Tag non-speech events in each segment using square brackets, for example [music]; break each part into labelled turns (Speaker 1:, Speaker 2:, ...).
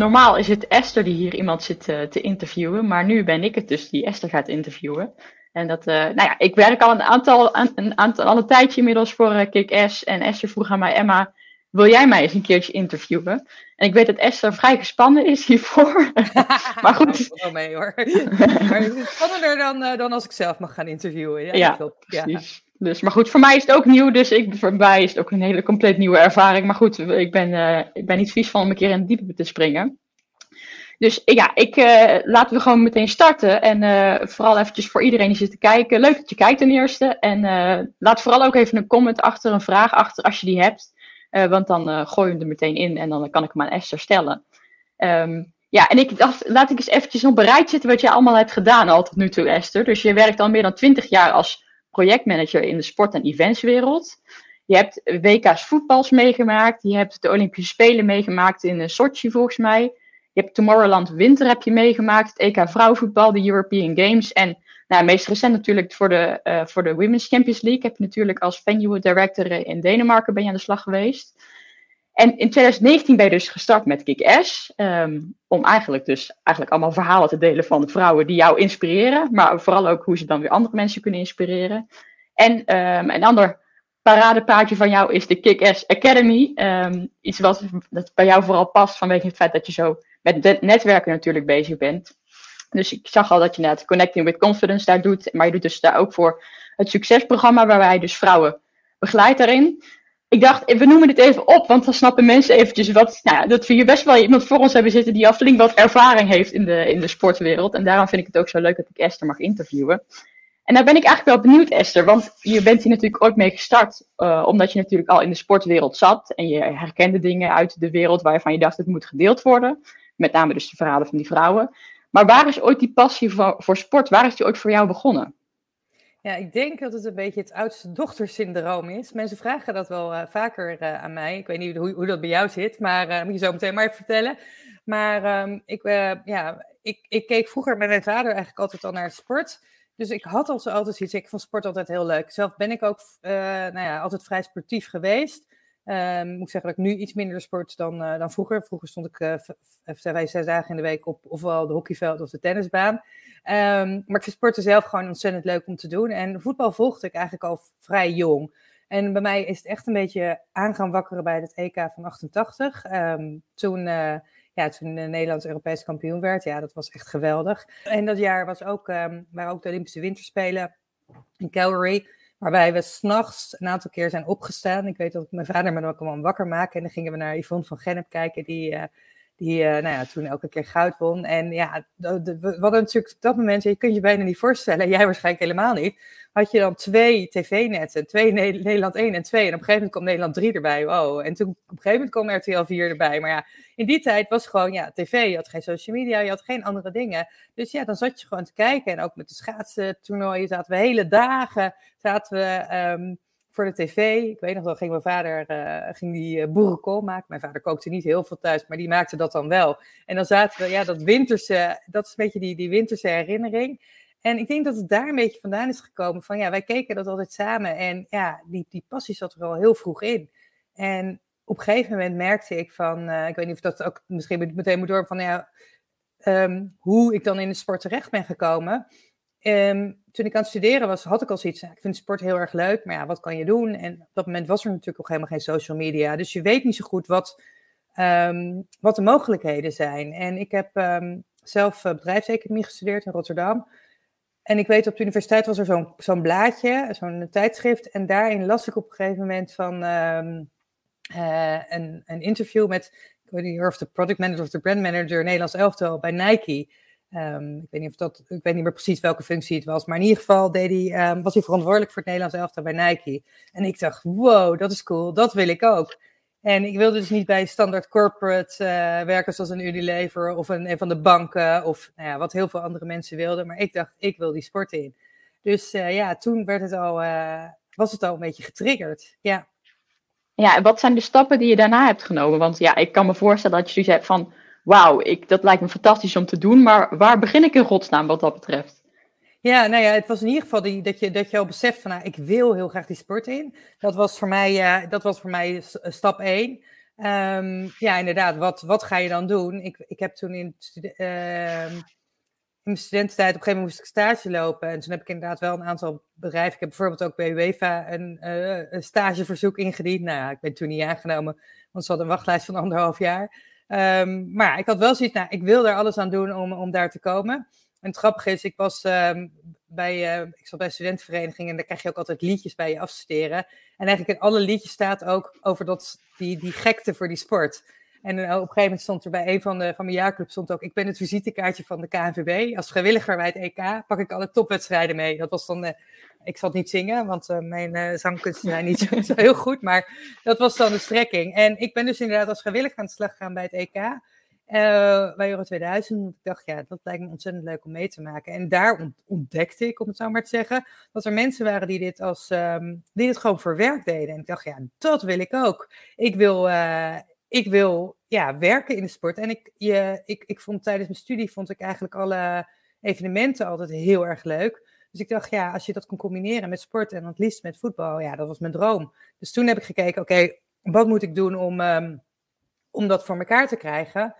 Speaker 1: Normaal is het Esther die hier iemand zit uh, te interviewen, maar nu ben ik het dus die Esther gaat interviewen. En dat, uh, nou ja, ik werk al een aantal, een aantal, al een tijdje inmiddels voor uh, Kick-Ass. En Esther vroeg aan mij, Emma, wil jij mij eens een keertje interviewen? En ik weet dat Esther vrij gespannen is hiervoor. [laughs] maar goed.
Speaker 2: Ik [laughs] wel mee hoor. [laughs] maar het is spannender dan, dan als ik zelf mag gaan interviewen. Ja,
Speaker 1: ja precies. Dus, maar goed, voor mij is het ook nieuw, dus ik, voor mij is het ook een hele compleet nieuwe ervaring. Maar goed, ik ben, uh, ik ben niet vies van om een keer in het diepe te springen. Dus ja, ik, uh, laten we gewoon meteen starten. En vooral eventjes voor iedereen die zit te kijken. Leuk dat je kijkt ten eerste. En laat vooral ook even een comment achter, een vraag achter als je die hebt. want dan gooi je hem er meteen in en dan kan ik hem aan Esther stellen. Um, ja, en ik dacht, laat ik eens eventjes op bereid zitten wat je allemaal hebt gedaan al tot nu toe, Esther. Dus je werkt al meer dan twintig jaar als projectmanager in de sport- en eventswereld. Je hebt WK's voetbals meegemaakt. Je hebt de Olympische Spelen meegemaakt in Sochi volgens mij. Je hebt Tomorrowland Winter heb je meegemaakt. Het EK vrouwenvoetbal, de European Games. En nou, meest recent natuurlijk voor de, uh, voor de Women's Champions League. Heb je natuurlijk als venue director in Denemarken ben je aan de slag geweest. En in 2019 ben je dus gestart met Kick-Ass. Um, om eigenlijk dus eigenlijk allemaal verhalen te delen van vrouwen die jou inspireren. Maar vooral ook hoe ze dan weer andere mensen kunnen inspireren. En um, een ander paradepaardje van jou is de Kick-Ass Academy. Um, iets wat dat bij jou vooral past vanwege het feit dat je zo met netwerken natuurlijk bezig bent. Dus ik zag al dat je net Connecting with Confidence daar doet. Maar je doet dus daar ook voor het succesprogramma waarbij je dus vrouwen begeleidt daarin ik dacht, we noemen dit even op, want dan snappen mensen eventjes wat, nou, dat we hier best wel iemand voor ons hebben zitten die al flink wat ervaring heeft in de, in de sportwereld. En daarom vind ik het ook zo leuk dat ik Esther mag interviewen. En daar ben ik eigenlijk wel benieuwd, Esther, want je bent hier natuurlijk ooit mee gestart, uh, omdat je natuurlijk al in de sportwereld zat en je herkende dingen uit de wereld waarvan je dacht het moet gedeeld worden. Met name dus de verhalen van die vrouwen. Maar waar is ooit die passie voor, voor sport, waar is die ooit voor jou begonnen?
Speaker 2: Ja, ik denk dat het een beetje het oudste dochtersyndroom is. Mensen vragen dat wel uh, vaker uh, aan mij. Ik weet niet hoe, hoe, dat bij jou zit, maar uh, moet je zo meteen maar even vertellen. Maar um, ik, ja, ik, ik keek vroeger met mijn vader eigenlijk altijd al naar sport. Dus ik had al altijd iets. Ik vond sport altijd heel leuk. Zelf ben ik ook nou ja, altijd vrij sportief geweest. Um, moet zeggen dat ik nu iets minder sport dan, dan vroeger. Vroeger stond ik vijf, zes dagen in de week op ofwel de hockeyveld of de tennisbaan. Um, maar ik vind sporten zelf gewoon ontzettend leuk om te doen. En voetbal volgde ik eigenlijk al vrij jong. En bij mij is het echt een beetje aan gaan wakkeren bij het EK van 88. Um, toen, uh, ja, toen Nederlands Europees kampioen werd. Ja, dat was echt geweldig. En dat jaar was ook, waren ook de Olympische Winterspelen in Calgary. Waarbij we s'nachts een aantal keer zijn opgestaan. Ik weet dat mijn vader me ook allemaal wakker maakte. En dan gingen we naar Yvonne van Gennep kijken, die... Die uh, nou ja, toen elke keer goud won. En ja, de, de, hadden natuurlijk op dat moment, je kunt je bijna niet voorstellen, [laughs] jij waarschijnlijk helemaal niet, had je dan twee tv-netten, twee Nederland 1 en 2. En op een gegeven moment kwam Nederland 3 erbij. Wow. En toen op een gegeven moment kwam RTL 4 erbij. Maar ja, in die tijd was gewoon ja, tv, je had geen social media, je had geen andere dingen. Dus ja, dan zat je gewoon te kijken. En ook met de schaatsen toernooien zaten we hele dagen, zaten we... Um, voor de tv. Ik weet nog wel, ging mijn vader uh, ging die uh, boerenkool maken. Mijn vader kookte niet heel veel thuis, maar die maakte dat dan wel. En dan zaten we, ja, dat winterse, dat is een beetje die, die winterse herinnering. En ik denk dat het daar een beetje vandaan is gekomen van, ja, wij keken dat altijd samen. En ja, die, die passie zat er al heel vroeg in. En op een gegeven moment merkte ik van, uh, ik weet niet of dat ook misschien meteen moet door, van ja, um, hoe ik dan in de sport terecht ben gekomen. Um, toen ik aan het studeren was, had ik al zoiets. Ik vind sport heel erg leuk, maar ja, wat kan je doen? En op dat moment was er natuurlijk ook helemaal geen social media. Dus je weet niet zo goed wat, um, wat de mogelijkheden zijn. En ik heb um, zelf bedrijfseconomie gestudeerd in Rotterdam. En ik weet op de universiteit was er zo'n zo'n blaadje, zo'n tijdschrift. En daarin las ik op een gegeven moment van uh, een, een interview met, ik weet niet of de product manager of de brand manager Nederlands elftal bij Nike. Ehm, ik, weet niet of dat, ik weet niet meer precies welke functie het was, maar in ieder geval ehm, was hij verantwoordelijk voor het Nederlands elftal bij Nike. En ik dacht, wow, dat is cool, dat wil ik ook. En ik wilde dus niet bij standaard corporate uh, werken zoals een Unilever of een, van de banken of nou ja, wat heel veel andere mensen wilden. Maar ik dacht, ik wil die sport in. Dus uh, ja, toen werd het al, uh, was het al een beetje getriggerd. Ja.
Speaker 1: Ja, en wat zijn de stappen die je daarna hebt genomen? Want ja, ik kan me voorstellen dat je zoiets hebt van, wauw, dat lijkt me fantastisch om te doen, maar waar begin ik in godsnaam wat dat betreft?
Speaker 2: Ja, nou ja, het was in ieder geval die, dat, je, dat je al beseft van, nou, ik wil heel graag die sport in. Dat was voor mij, uh, dat was voor mij stap één. Um, ja, inderdaad, wat, wat ga je dan doen? Ik, ik heb toen in, uh, in mijn studententijd op een gegeven moment moest ik stage lopen. En toen heb ik inderdaad wel een aantal bedrijven. Ik heb bijvoorbeeld ook bij UEFA een, uh, een stageverzoek ingediend. Nou ja, ik ben toen niet aangenomen, want ze hadden een wachtlijst van anderhalf jaar. Um, maar ik had wel zoiets, nou, ik wil er alles aan doen om, om daar te komen. En het grappige is, ik was um, bij, uh, ik zat bij studentenvereniging en daar krijg je ook altijd liedjes bij je afstuderen. En eigenlijk in alle liedjes staat ook over dat, die, die gekte voor die sport. En uh, op een gegeven moment stond er bij een van, de, van mijn jaarclub stond ook, ik ben het visitekaartje van de KNVB. Als vrijwilliger bij het EK pak ik alle topwedstrijden mee. Dat was dan, uh, ik zal het niet zingen, want mijn zangkunsten zijn [laughs] niet zo, zo, heel goed. Maar dat was dan de strekking. En ik ben dus inderdaad als vrijwilliger aan de slag gegaan bij het EK. Uh, bij Euro 2000. Ik dacht, ja, dat lijkt me ontzettend leuk om mee te maken. En daar ontdekte ik, om het zo maar te zeggen, dat er mensen waren die dit, als, um, die dit gewoon voor werk deden. En ik dacht, ja, dat wil ik ook. Ik wil, uh, ik wil ja, werken in de sport. En ik, je, ik, ik vond tijdens mijn studie vond ik eigenlijk alle evenementen altijd heel erg leuk. Dus ik dacht, ja, als je dat kon combineren met sport en het liefst met voetbal, ja, dat was mijn droom. Dus toen heb ik gekeken, oké, wat moet ik doen om. Um, om dat voor elkaar te krijgen.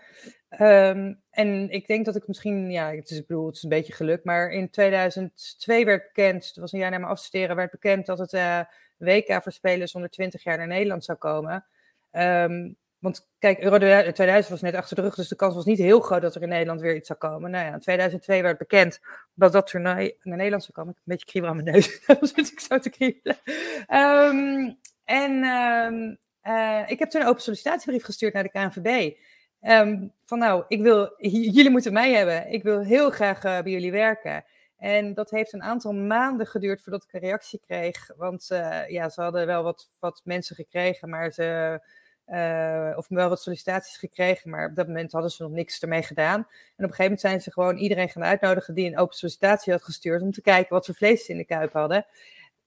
Speaker 2: Um, en ik denk dat ik misschien, ja, het is, ik bedoel, het is een beetje geluk, maar in 2002 werd bekend, het was een jaar na mijn afstuderen, werd bekend dat het uh, WK voor spelers onder 20 jaar naar Nederland zou komen. Um, want kijk, Euro 2000 was net achter de rug, dus de kans was niet heel groot dat er in Nederland weer iets zou komen. Nou ja, in 2002 werd bekend dat dat toernooi naar Nederland zou komen. Ik heb een beetje kriebel aan mijn neus, [laughs] dan zit ik zo te kriebelen. Um, en um, uh, ik heb toen een open sollicitatiebrief gestuurd naar de KNVB. Um, van nou, ik wil, jullie moeten mij hebben. Ik wil heel graag uh, bij jullie werken. En dat heeft een aantal maanden geduurd voordat ik een reactie kreeg. Want ja, ze hadden wel wat, wat mensen gekregen, maar ze. Uh, of wel wat sollicitaties gekregen, maar op dat moment hadden ze nog niks ermee gedaan. En op een gegeven moment zijn ze gewoon iedereen gaan uitnodigen die een open sollicitatie had gestuurd om te kijken wat voor vlees ze in de kuip hadden.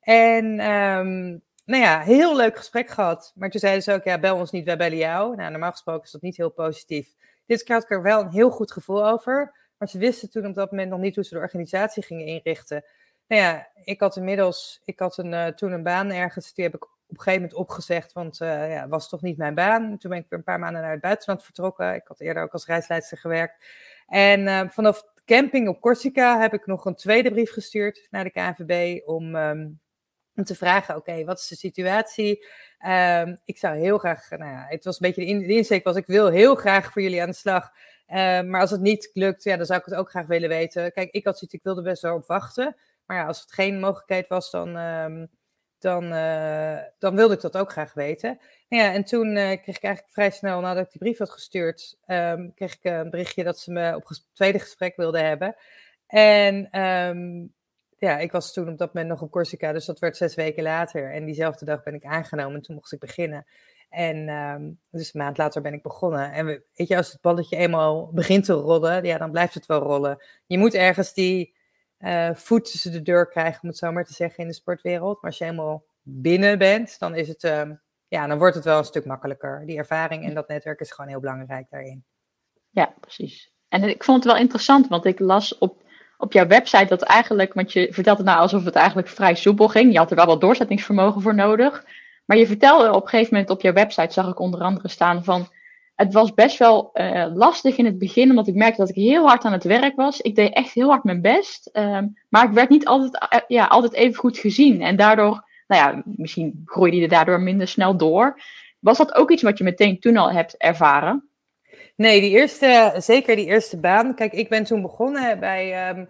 Speaker 2: En um, nou ja, heel leuk gesprek gehad. Maar toen zeiden ze ook, ja, bel ons niet, wij bellen jou. Nou, normaal gesproken is dat niet heel positief. Dit keer had ik er wel een heel goed gevoel over. Maar ze wisten toen op dat moment nog niet hoe ze de organisatie gingen inrichten. Nou ja, ik had inmiddels, ik had een, uh, toen een baan ergens. Die heb ik op een gegeven moment opgezegd, want uh, ja, was toch niet mijn baan. Toen ben ik weer een paar maanden naar het buitenland vertrokken. Ik had eerder ook als reisleidster gewerkt. En uh, vanaf camping op Corsica heb ik nog een tweede brief gestuurd naar de KNVB om... Um, om te vragen, oké, wat is de situatie? Um, ik zou heel graag, nou ja, het was een beetje de, in, insteek was, ik wil heel graag voor jullie aan de slag. Um, maar als het niet lukt, ja, dan zou ik het ook graag willen weten. Kijk, ik had zoiets, ik wilde best wel op wachten. Maar ja, als het geen mogelijkheid was, dan, dan, uh, dan wilde ik dat ook graag weten. Nou ja, en toen uh, kreeg ik eigenlijk vrij snel, nadat ik die brief had gestuurd, kreeg ik een berichtje dat ze me op tweede gesprek wilden hebben. En ja, ik was toen op dat moment nog op Corsica, dus dat werd zes weken later. En diezelfde dag ben ik aangenomen en toen mocht ik beginnen. En um, dus een maand later ben ik begonnen. En weet je, als het balletje eenmaal begint te rollen, ja, dan blijft het wel rollen. Je moet ergens die uh, voet tussen de deur krijgen, om het zo maar te zeggen, in de sportwereld. Maar als je eenmaal binnen bent, dan is het, um, ja, dan wordt het wel een stuk makkelijker. Die ervaring en dat netwerk is gewoon heel belangrijk daarin.
Speaker 1: Ja, precies. En ik vond het wel interessant, want ik las op op jouw website dat eigenlijk, want je vertelt het nou alsof het eigenlijk vrij soepel ging. Je had er wel wat doorzettingsvermogen voor nodig. Maar je vertelde op een gegeven moment op jouw website, zag ik onder andere staan van. Het was best wel uh, lastig in het begin, omdat ik merkte dat ik heel hard aan het werk was. Ik deed echt heel hard mijn best. Um, maar ik werd niet altijd, uh, ja, altijd even goed gezien. En daardoor, nou ja, misschien groeide je daardoor minder snel door. Was dat ook iets wat je meteen toen al hebt ervaren?
Speaker 2: Nee, die eerste, zeker die eerste baan. Kijk, ik ben toen begonnen bij, uh,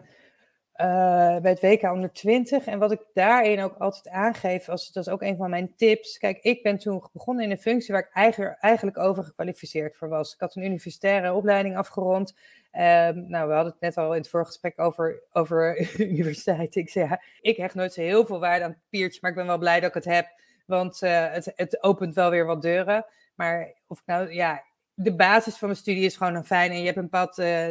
Speaker 2: bij het WK onder 20. En wat ik daarin ook altijd aangeef, als, dat is ook een van mijn tips. Kijk, ik ben toen begonnen in een functie waar ik eigen, eigenlijk overgekwalificeerd voor was. Ik had een universitaire opleiding afgerond. Ehm, nou, we hadden het net al in het vorige gesprek over, over [laughs] universiteit. Ik zei, ik hecht nooit zo heel veel waarde aan het papiertje, maar ik ben wel blij dat ik het heb. Want uh, het, het opent wel weer wat deuren. Maar of ik nou, ja, de basis van mijn studie is gewoon een fijn en je hebt een bepaald uh,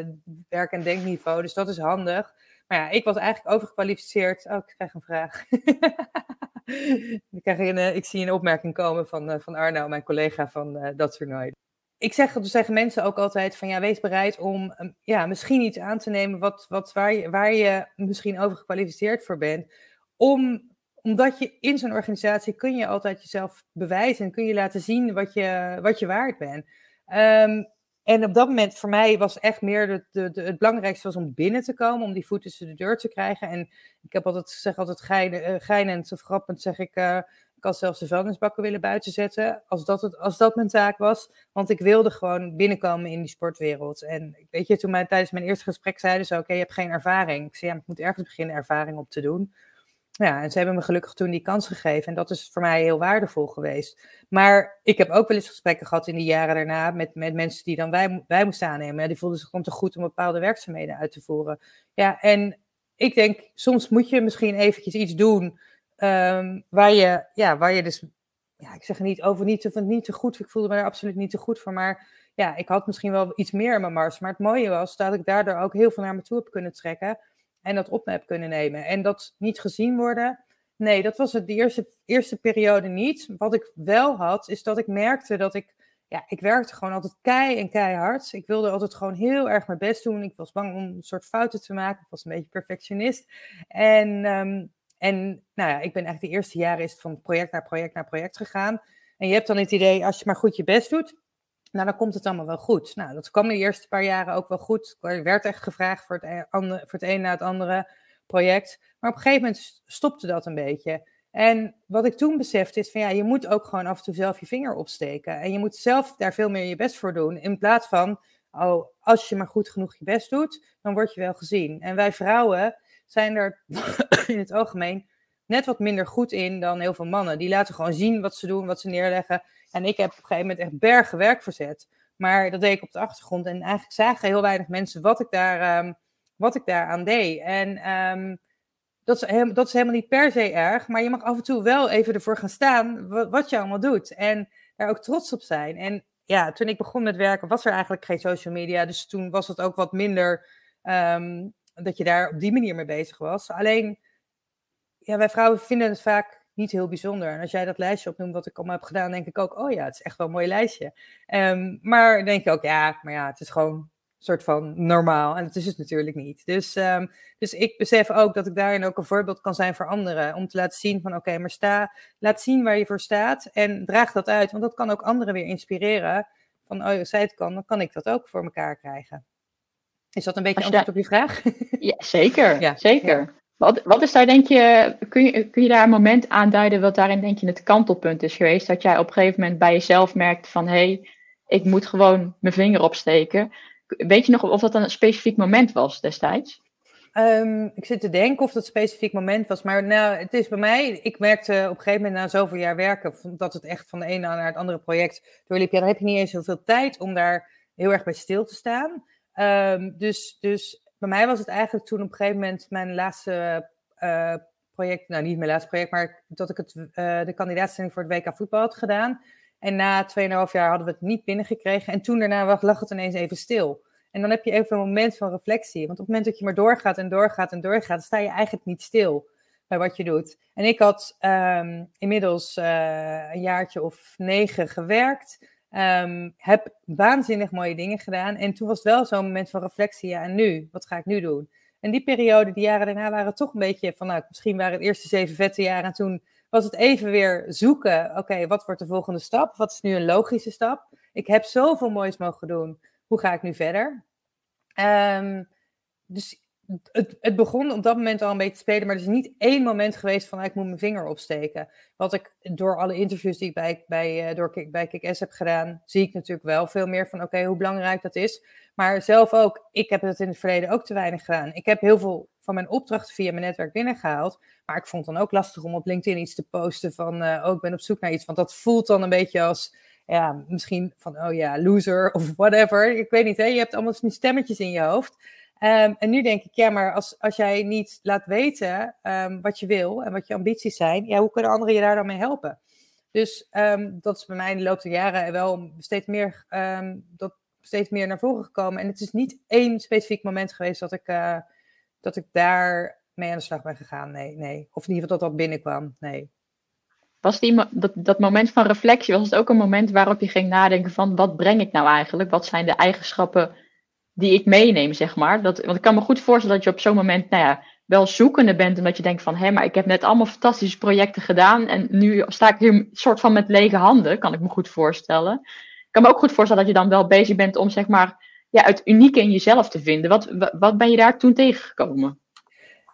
Speaker 2: werk- en denkniveau, dus dat is handig. Ja, ik was eigenlijk overgekwalificeerd. Oh, ik krijg een vraag. [laughs] ik, krijg een, uh, ik zie een opmerking komen van, uh, van Arno, mijn collega van dat toernooi. Ik zeg, dus zeggen mensen ook altijd van ja, wees bereid om um, ja, misschien iets aan te nemen wat, wat, waar, je, waar je misschien overgekwalificeerd voor bent. Om omdat je in zo'n organisatie kun je altijd jezelf bewijzen en kun je laten zien wat je, wat je waard bent. Um, en op dat moment voor mij was echt meer de, de, de, het belangrijkste was om binnen te komen, om die voet tussen de deur te krijgen. En ik heb altijd, zeg altijd geinen, uh, geinend of grappend, zeg ik, uh, ik had zelfs de vuilnisbakken willen buiten zetten, als dat, het, als dat mijn taak was. Want ik wilde gewoon binnenkomen in die sportwereld. En weet je, toen mij tijdens mijn eerste gesprek zeiden ze, oké, je hebt geen ervaring. Ik zei, ja, ik moet ergens beginnen ervaring op te doen. Ja, en ze hebben me gelukkig toen die kans gegeven. En dat is voor mij heel waardevol geweest. Maar ik heb ook wel eens gesprekken gehad in die jaren daarna met, met mensen die dan wij, wij moesten aannemen. Ja, die voelden zich gewoon te goed om bepaalde werkzaamheden uit te voeren. Ja, en ik denk, soms moet je misschien eventjes iets doen um, waar, je, ja, waar je dus, ja, ik zeg niet over niet te, niet te goed, ik voelde me er absoluut niet te goed voor, maar ja, ik had misschien wel iets meer in mijn mars. Maar het mooie was dat ik daardoor ook heel veel naar me toe heb kunnen trekken en dat op me heb kunnen nemen. En dat niet gezien worden, nee, dat was het de eerste, eerste periode niet. Wat ik wel had, is dat ik merkte dat ik, ja, ik werkte gewoon altijd kei en keihard. Ik wilde altijd gewoon heel erg mijn best doen. Ik was bang om een soort fouten te maken. Ik was een beetje perfectionist. En, um, en nou ja, ik ben eigenlijk de eerste jaren is van project naar project naar project gegaan. En je hebt dan het idee, als je maar goed je best doet, nou, dan komt het allemaal wel goed. Nou, dat kwam de eerste paar jaren ook wel goed. Er werd echt gevraagd voor het, andere, voor het een na het andere project. Maar op een gegeven moment stopte dat een beetje. En wat ik toen besefte is van ja, je moet ook gewoon af en toe zelf je vinger opsteken. En je moet zelf daar veel meer je best voor doen. In plaats van, oh, als je maar goed genoeg je best doet, dan word je wel gezien. En wij vrouwen zijn er [coughs] in het algemeen net wat minder goed in dan heel veel mannen. Die laten gewoon zien wat ze doen, wat ze neerleggen. En ik heb op een gegeven moment echt bergen werk verzet. Maar dat deed ik op de achtergrond. En eigenlijk zagen heel weinig mensen wat ik daar, um, wat ik daar aan deed. En um, dat, is helemaal, dat is helemaal niet per se erg. Maar je mag af en toe wel even ervoor gaan staan wat, je allemaal doet. En daar ook trots op zijn. En ja, toen ik begon met werken was er eigenlijk geen social media. Dus toen was het ook wat minder um, dat je daar op die manier mee bezig was. Alleen, ja, wij vrouwen vinden het vaak niet heel bijzonder. En als jij dat lijstje opnoemt wat ik allemaal heb gedaan, denk ik ook, oh ja, het is echt wel een mooi lijstje. Um, maar denk je ook, ja, maar ja, het is gewoon een soort van normaal. En dat is het natuurlijk niet. Dus, um, dus ik besef ook dat ik daarin ook een voorbeeld kan zijn voor anderen. Om te laten zien van, oké, okay, maar sta, laat zien waar je voor staat. En draag dat uit, want dat kan ook anderen weer inspireren. Van, oh, als zij het kan, dan kan ik dat ook voor elkaar krijgen. Is dat een beetje antwoord op je vraag?
Speaker 1: Ja, zeker. [laughs] Ja, zeker. Ja. Wat, wat is daar, denk je, kun je, kun je daar een moment aanduiden wat daarin, denk je, het kantelpunt is geweest? Dat jij op een gegeven moment bij jezelf merkt van, hé, hey, ik moet gewoon mijn vinger opsteken. Weet je nog of dat een specifiek moment was destijds?
Speaker 2: Um, ik zit te denken of dat specifiek moment was. Maar nou, het is bij mij, ik merkte op een gegeven moment na zoveel jaar werken, dat het echt van de ene naar het andere project doorliep. Ja, dan heb je niet eens zoveel tijd om daar heel erg bij stil te staan. Um, dus, dus bij mij was het eigenlijk toen op een gegeven moment mijn laatste uh, project, nou niet mijn laatste project, maar dat ik het, uh, de kandidaatstelling voor het WK voetbal had gedaan. En na 2,5 jaar hadden we het niet binnengekregen. En toen daarna lag het ineens even stil. En dan heb je even een moment van reflectie. Want op het moment dat je maar doorgaat en doorgaat en doorgaat, sta je eigenlijk niet stil bij wat je doet. En ik had um, inmiddels uh, een jaartje of negen gewerkt. Um, heb waanzinnig mooie dingen gedaan. En toen was het wel zo'n moment van reflectie. Ja, en nu? Wat ga ik nu doen? En die periode, die jaren daarna, waren toch een beetje van, nou, misschien waren het eerste zeven vette jaren. En toen was het even weer zoeken. Oké, wat wordt de volgende stap? Wat is nu een logische stap? Ik heb zoveel moois mogen doen. Hoe ga ik nu verder? Um, dus het, het, begon op dat moment al een beetje te spelen, maar er is niet één moment geweest van ik moet mijn vinger opsteken. Wat ik door alle interviews die ik bij, bij, door, bij heb gedaan, zie ik natuurlijk wel veel meer van oké, hoe belangrijk dat is. Maar zelf ook, ik heb het in het verleden ook te weinig gedaan. Ik heb heel veel van mijn opdrachten via mijn netwerk binnengehaald, maar ik vond het dan ook lastig om op LinkedIn iets te posten van uh, oh, ik ben op zoek naar iets, want dat voelt dan een beetje als ja, misschien van, oh ja, loser of whatever. Ik weet niet, hè? je hebt allemaal stemmetjes in je hoofd. Ehm, en nu denk ik, ja, maar als, als jij niet laat weten um, wat je wil en wat je ambities zijn, ja, hoe kunnen anderen je daar dan mee helpen? Dus um, dat is bij mij in de loop der jaren wel steeds meer, dat steeds meer naar voren gekomen. En het is niet één specifiek moment geweest dat ik, uh, dat ik daar mee aan de slag ben gegaan. Nee, nee. Of in ieder geval dat dat binnenkwam. Nee.
Speaker 1: Was die, dat, dat moment van reflectie, was het ook een moment waarop je ging nadenken van wat breng ik nou eigenlijk? Wat zijn de eigenschappen die ik meeneem, zeg maar? Dat, want ik kan me goed voorstellen dat je op zo'n moment, nou ja, wel zoekende bent. Omdat je denkt van, hé, maar ik heb net allemaal fantastische projecten gedaan. En nu sta ik hier soort van met lege handen, kan ik me goed voorstellen. Ik kan me ook goed voorstellen dat je dan wel bezig bent om, zeg maar, ja, het unieke in jezelf te vinden. Wat, wat ben je daar toen tegengekomen?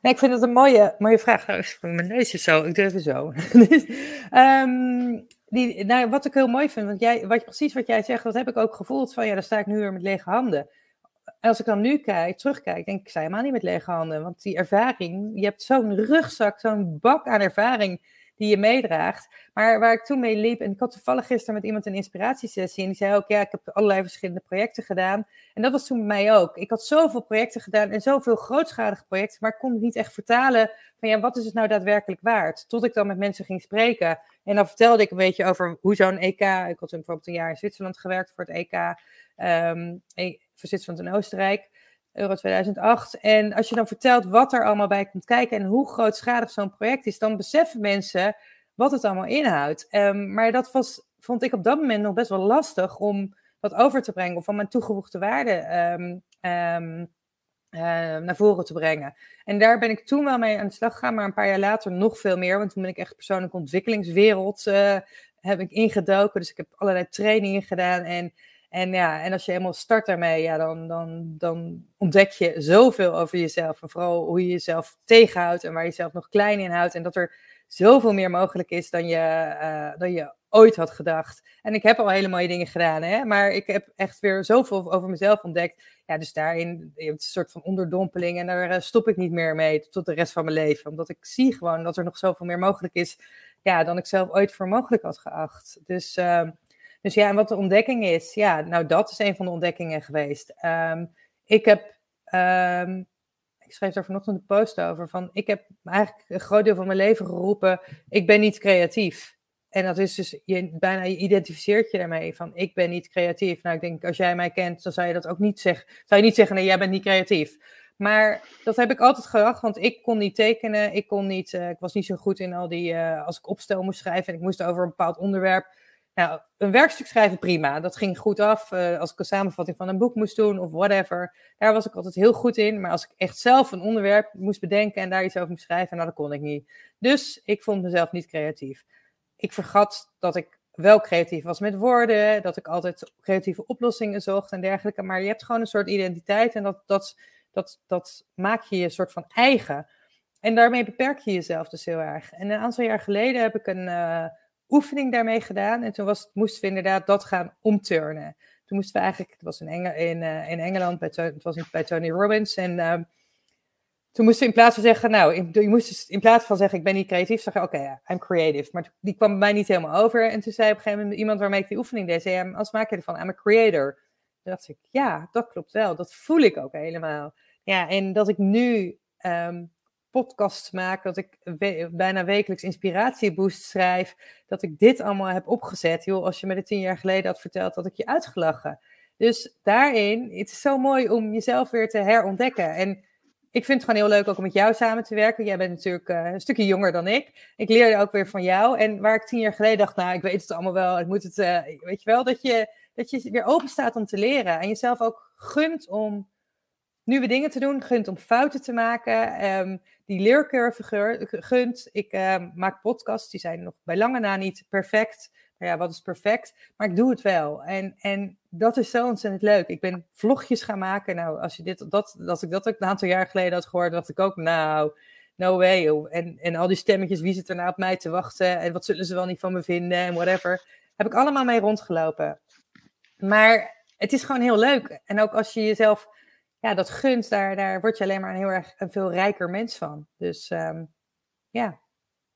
Speaker 2: Ik vind het een mooie, mooie vraag. Nou, mijn neus is zo, ik doe even zo. um, [laughs] die, nou, wat ik heel mooi vind, want jij, wat, precies wat jij zegt, dat heb ik ook gevoeld van, ja, daar sta ik nu weer met lege handen. En als ik dan nu kijk, terugkijk, denk ik, ik sta helemaal niet met lege handen. Want die ervaring, je hebt zo'n rugzak, zo'n bak aan ervaring die je meedraagt. Maar waar ik toen mee liep, en ik had toevallig gisteren met iemand een inspiratiesessie. En die zei ook, ja, ik heb allerlei verschillende projecten gedaan. En dat was toen bij mij ook. Ik had zoveel projecten gedaan en zoveel grootschalige projecten. Maar ik kon het niet echt vertalen van, ja, wat is het nou daadwerkelijk waard? Tot ik dan met mensen ging spreken. En dan vertelde ik een beetje over hoe zo'n EK... Ik had toen bijvoorbeeld een jaar in Zwitserland gewerkt voor het EK. Ehm, voor Zwitserland en Oostenrijk. Euro 2008. En als je dan vertelt wat er allemaal bij komt kijken en hoe grootschalig zo'n project is, dan beseffen mensen wat het allemaal inhoudt. Um, maar dat was, vond ik op dat moment nog best wel lastig om dat over te brengen of van mijn toegevoegde waarde um, um, uh, naar voren te brengen. En daar ben ik toen wel mee aan de slag gegaan, maar een paar jaar later nog veel meer, want toen ben ik echt persoonlijke ontwikkelingswereld uh, heb ik ingedoken. Dus ik heb allerlei trainingen gedaan en en ja, en als je helemaal start daarmee, ja, dan, dan, dan ontdek je zoveel over jezelf. En vooral hoe je jezelf tegenhoudt en waar je jezelf nog klein in houdt. En dat er zoveel meer mogelijk is dan je, uh, dan je ooit had gedacht. En ik heb al hele mooie dingen gedaan, hè? maar ik heb echt weer zoveel over mezelf ontdekt. Ja, dus daarin je hebt een soort van onderdompeling en daar uh, stop ik niet meer mee tot de rest van mijn leven. Omdat ik zie gewoon dat er nog zoveel meer mogelijk is ja, dan ik zelf ooit voor mogelijk had geacht. Dus... Uh, dus ja, en wat de ontdekking is, ja, nou dat is een van de ontdekkingen geweest. Um, ik heb, um, ik schreef daar vanochtend een post over, van ik heb eigenlijk een groot deel van mijn leven geroepen, ik ben niet creatief. En dat is dus, je, bijna identificeert je daarmee van, ik ben niet creatief. Nou, ik denk, als jij mij kent, dan zou je dat ook niet zeggen. Zou je niet zeggen, nee, jij bent niet creatief. Maar dat heb ik altijd gedacht, want ik kon niet tekenen, ik kon niet, uh, ik was niet zo goed in al die, uh, als ik opstel moest schrijven en ik moest over een bepaald onderwerp, nou, een werkstuk schrijven prima. Dat ging goed af. Uh, als ik een samenvatting van een boek moest doen of whatever. Daar was ik altijd heel goed in. Maar als ik echt zelf een onderwerp moest bedenken en daar iets over moest schrijven, nou, dat kon ik niet. Dus ik vond mezelf niet creatief. Ik vergat dat ik wel creatief was met woorden. Dat ik altijd creatieve oplossingen zocht en dergelijke. Maar je hebt gewoon een soort identiteit en dat, dat, dat, dat maak je je soort van eigen. En daarmee beperk je jezelf dus heel erg. En een aantal jaar geleden heb ik een. Uh, oefening daarmee gedaan. En toen was, moesten we inderdaad dat gaan omturnen. Toen moesten we eigenlijk, het was in, in, uh, in Engeland, bij, het was bij Tony Robbins. En uh, toen moesten we in plaats van zeggen, nou, in, je moest dus in plaats van zeggen, ik ben niet creatief, zeggen, oké, I'm creative. Maar die kwam bij mij niet helemaal over. En toen zei op een gegeven moment iemand waarmee ik die oefening deed, zei, als maak je ervan, I'm a creator. Toen dacht ik, ja, dat klopt wel. Dat voel ik ook helemaal. Ja, en dat ik nu um, podcasts maak, dat ik bijna wekelijks inspiratieboost schrijf, dat ik dit allemaal heb opgezet. Joh, als je me de tien jaar geleden had verteld, dat ik je uitgelachen. Dus daarin, het is zo mooi om jezelf weer te herontdekken. En ik vind het gewoon heel leuk ook om met jou samen te werken. Jij bent natuurlijk uh, een stukje jonger dan ik. Ik leerde ook weer van jou. En waar ik tien jaar geleden dacht, nou, ik weet het allemaal wel. Ik moet het, uh, weet je wel, dat je, dat je weer open staat om te leren. En jezelf ook gunt om nieuwe dingen te doen, gunt om fouten te maken. Um, die leercurve gunt. Ik um, maak podcasts, die zijn nog bij lange na niet perfect. Maar ja, wat is perfect? Maar ik doe het wel. En, en dat is zo ontzettend leuk. Ik ben vlogjes gaan maken. Nou, als, je dit, dat, als ik dat ook een aantal jaar geleden had gehoord, dacht ik ook, nou, no way. En, en al die stemmetjes, wie zit er nou op mij te wachten? En wat zullen ze wel niet van me vinden? En whatever. Heb ik allemaal mee rondgelopen. Maar het is gewoon heel leuk. En ook als je jezelf ja, dat gunst, daar, daar word je alleen maar een heel erg een veel rijker mens van. Dus um, ja.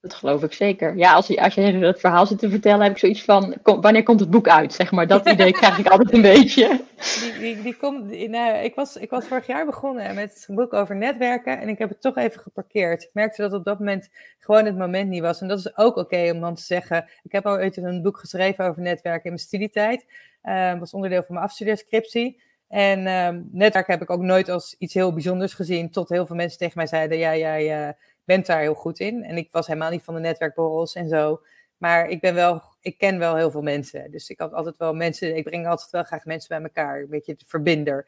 Speaker 1: Dat geloof ik zeker. Ja, als je, als je het verhaal zit te vertellen, heb ik zoiets van: wanneer komt het boek uit? Zeg maar, dat idee [laughs] krijg ik altijd een beetje.
Speaker 2: Die, die, die komt, nou, ik, was, ik was vorig jaar begonnen met een boek over netwerken en ik heb het toch even geparkeerd. Ik merkte dat op dat moment gewoon het moment niet was. En dat is ook oké om dan te zeggen: ik heb al ooit een boek geschreven over netwerken in mijn studietijd. Uh, dat was onderdeel van mijn afstudeerscriptie. En um, netwerk heb ik ook nooit als iets heel bijzonders gezien, tot heel veel mensen tegen mij zeiden: ja, jij. Uh, bent daar heel goed in. En ik was helemaal niet van de netwerkborrels en zo. Maar ik ben wel, ik ken wel heel veel mensen. Dus ik had altijd wel mensen, ik breng altijd wel graag mensen bij elkaar. Een beetje de verbinder.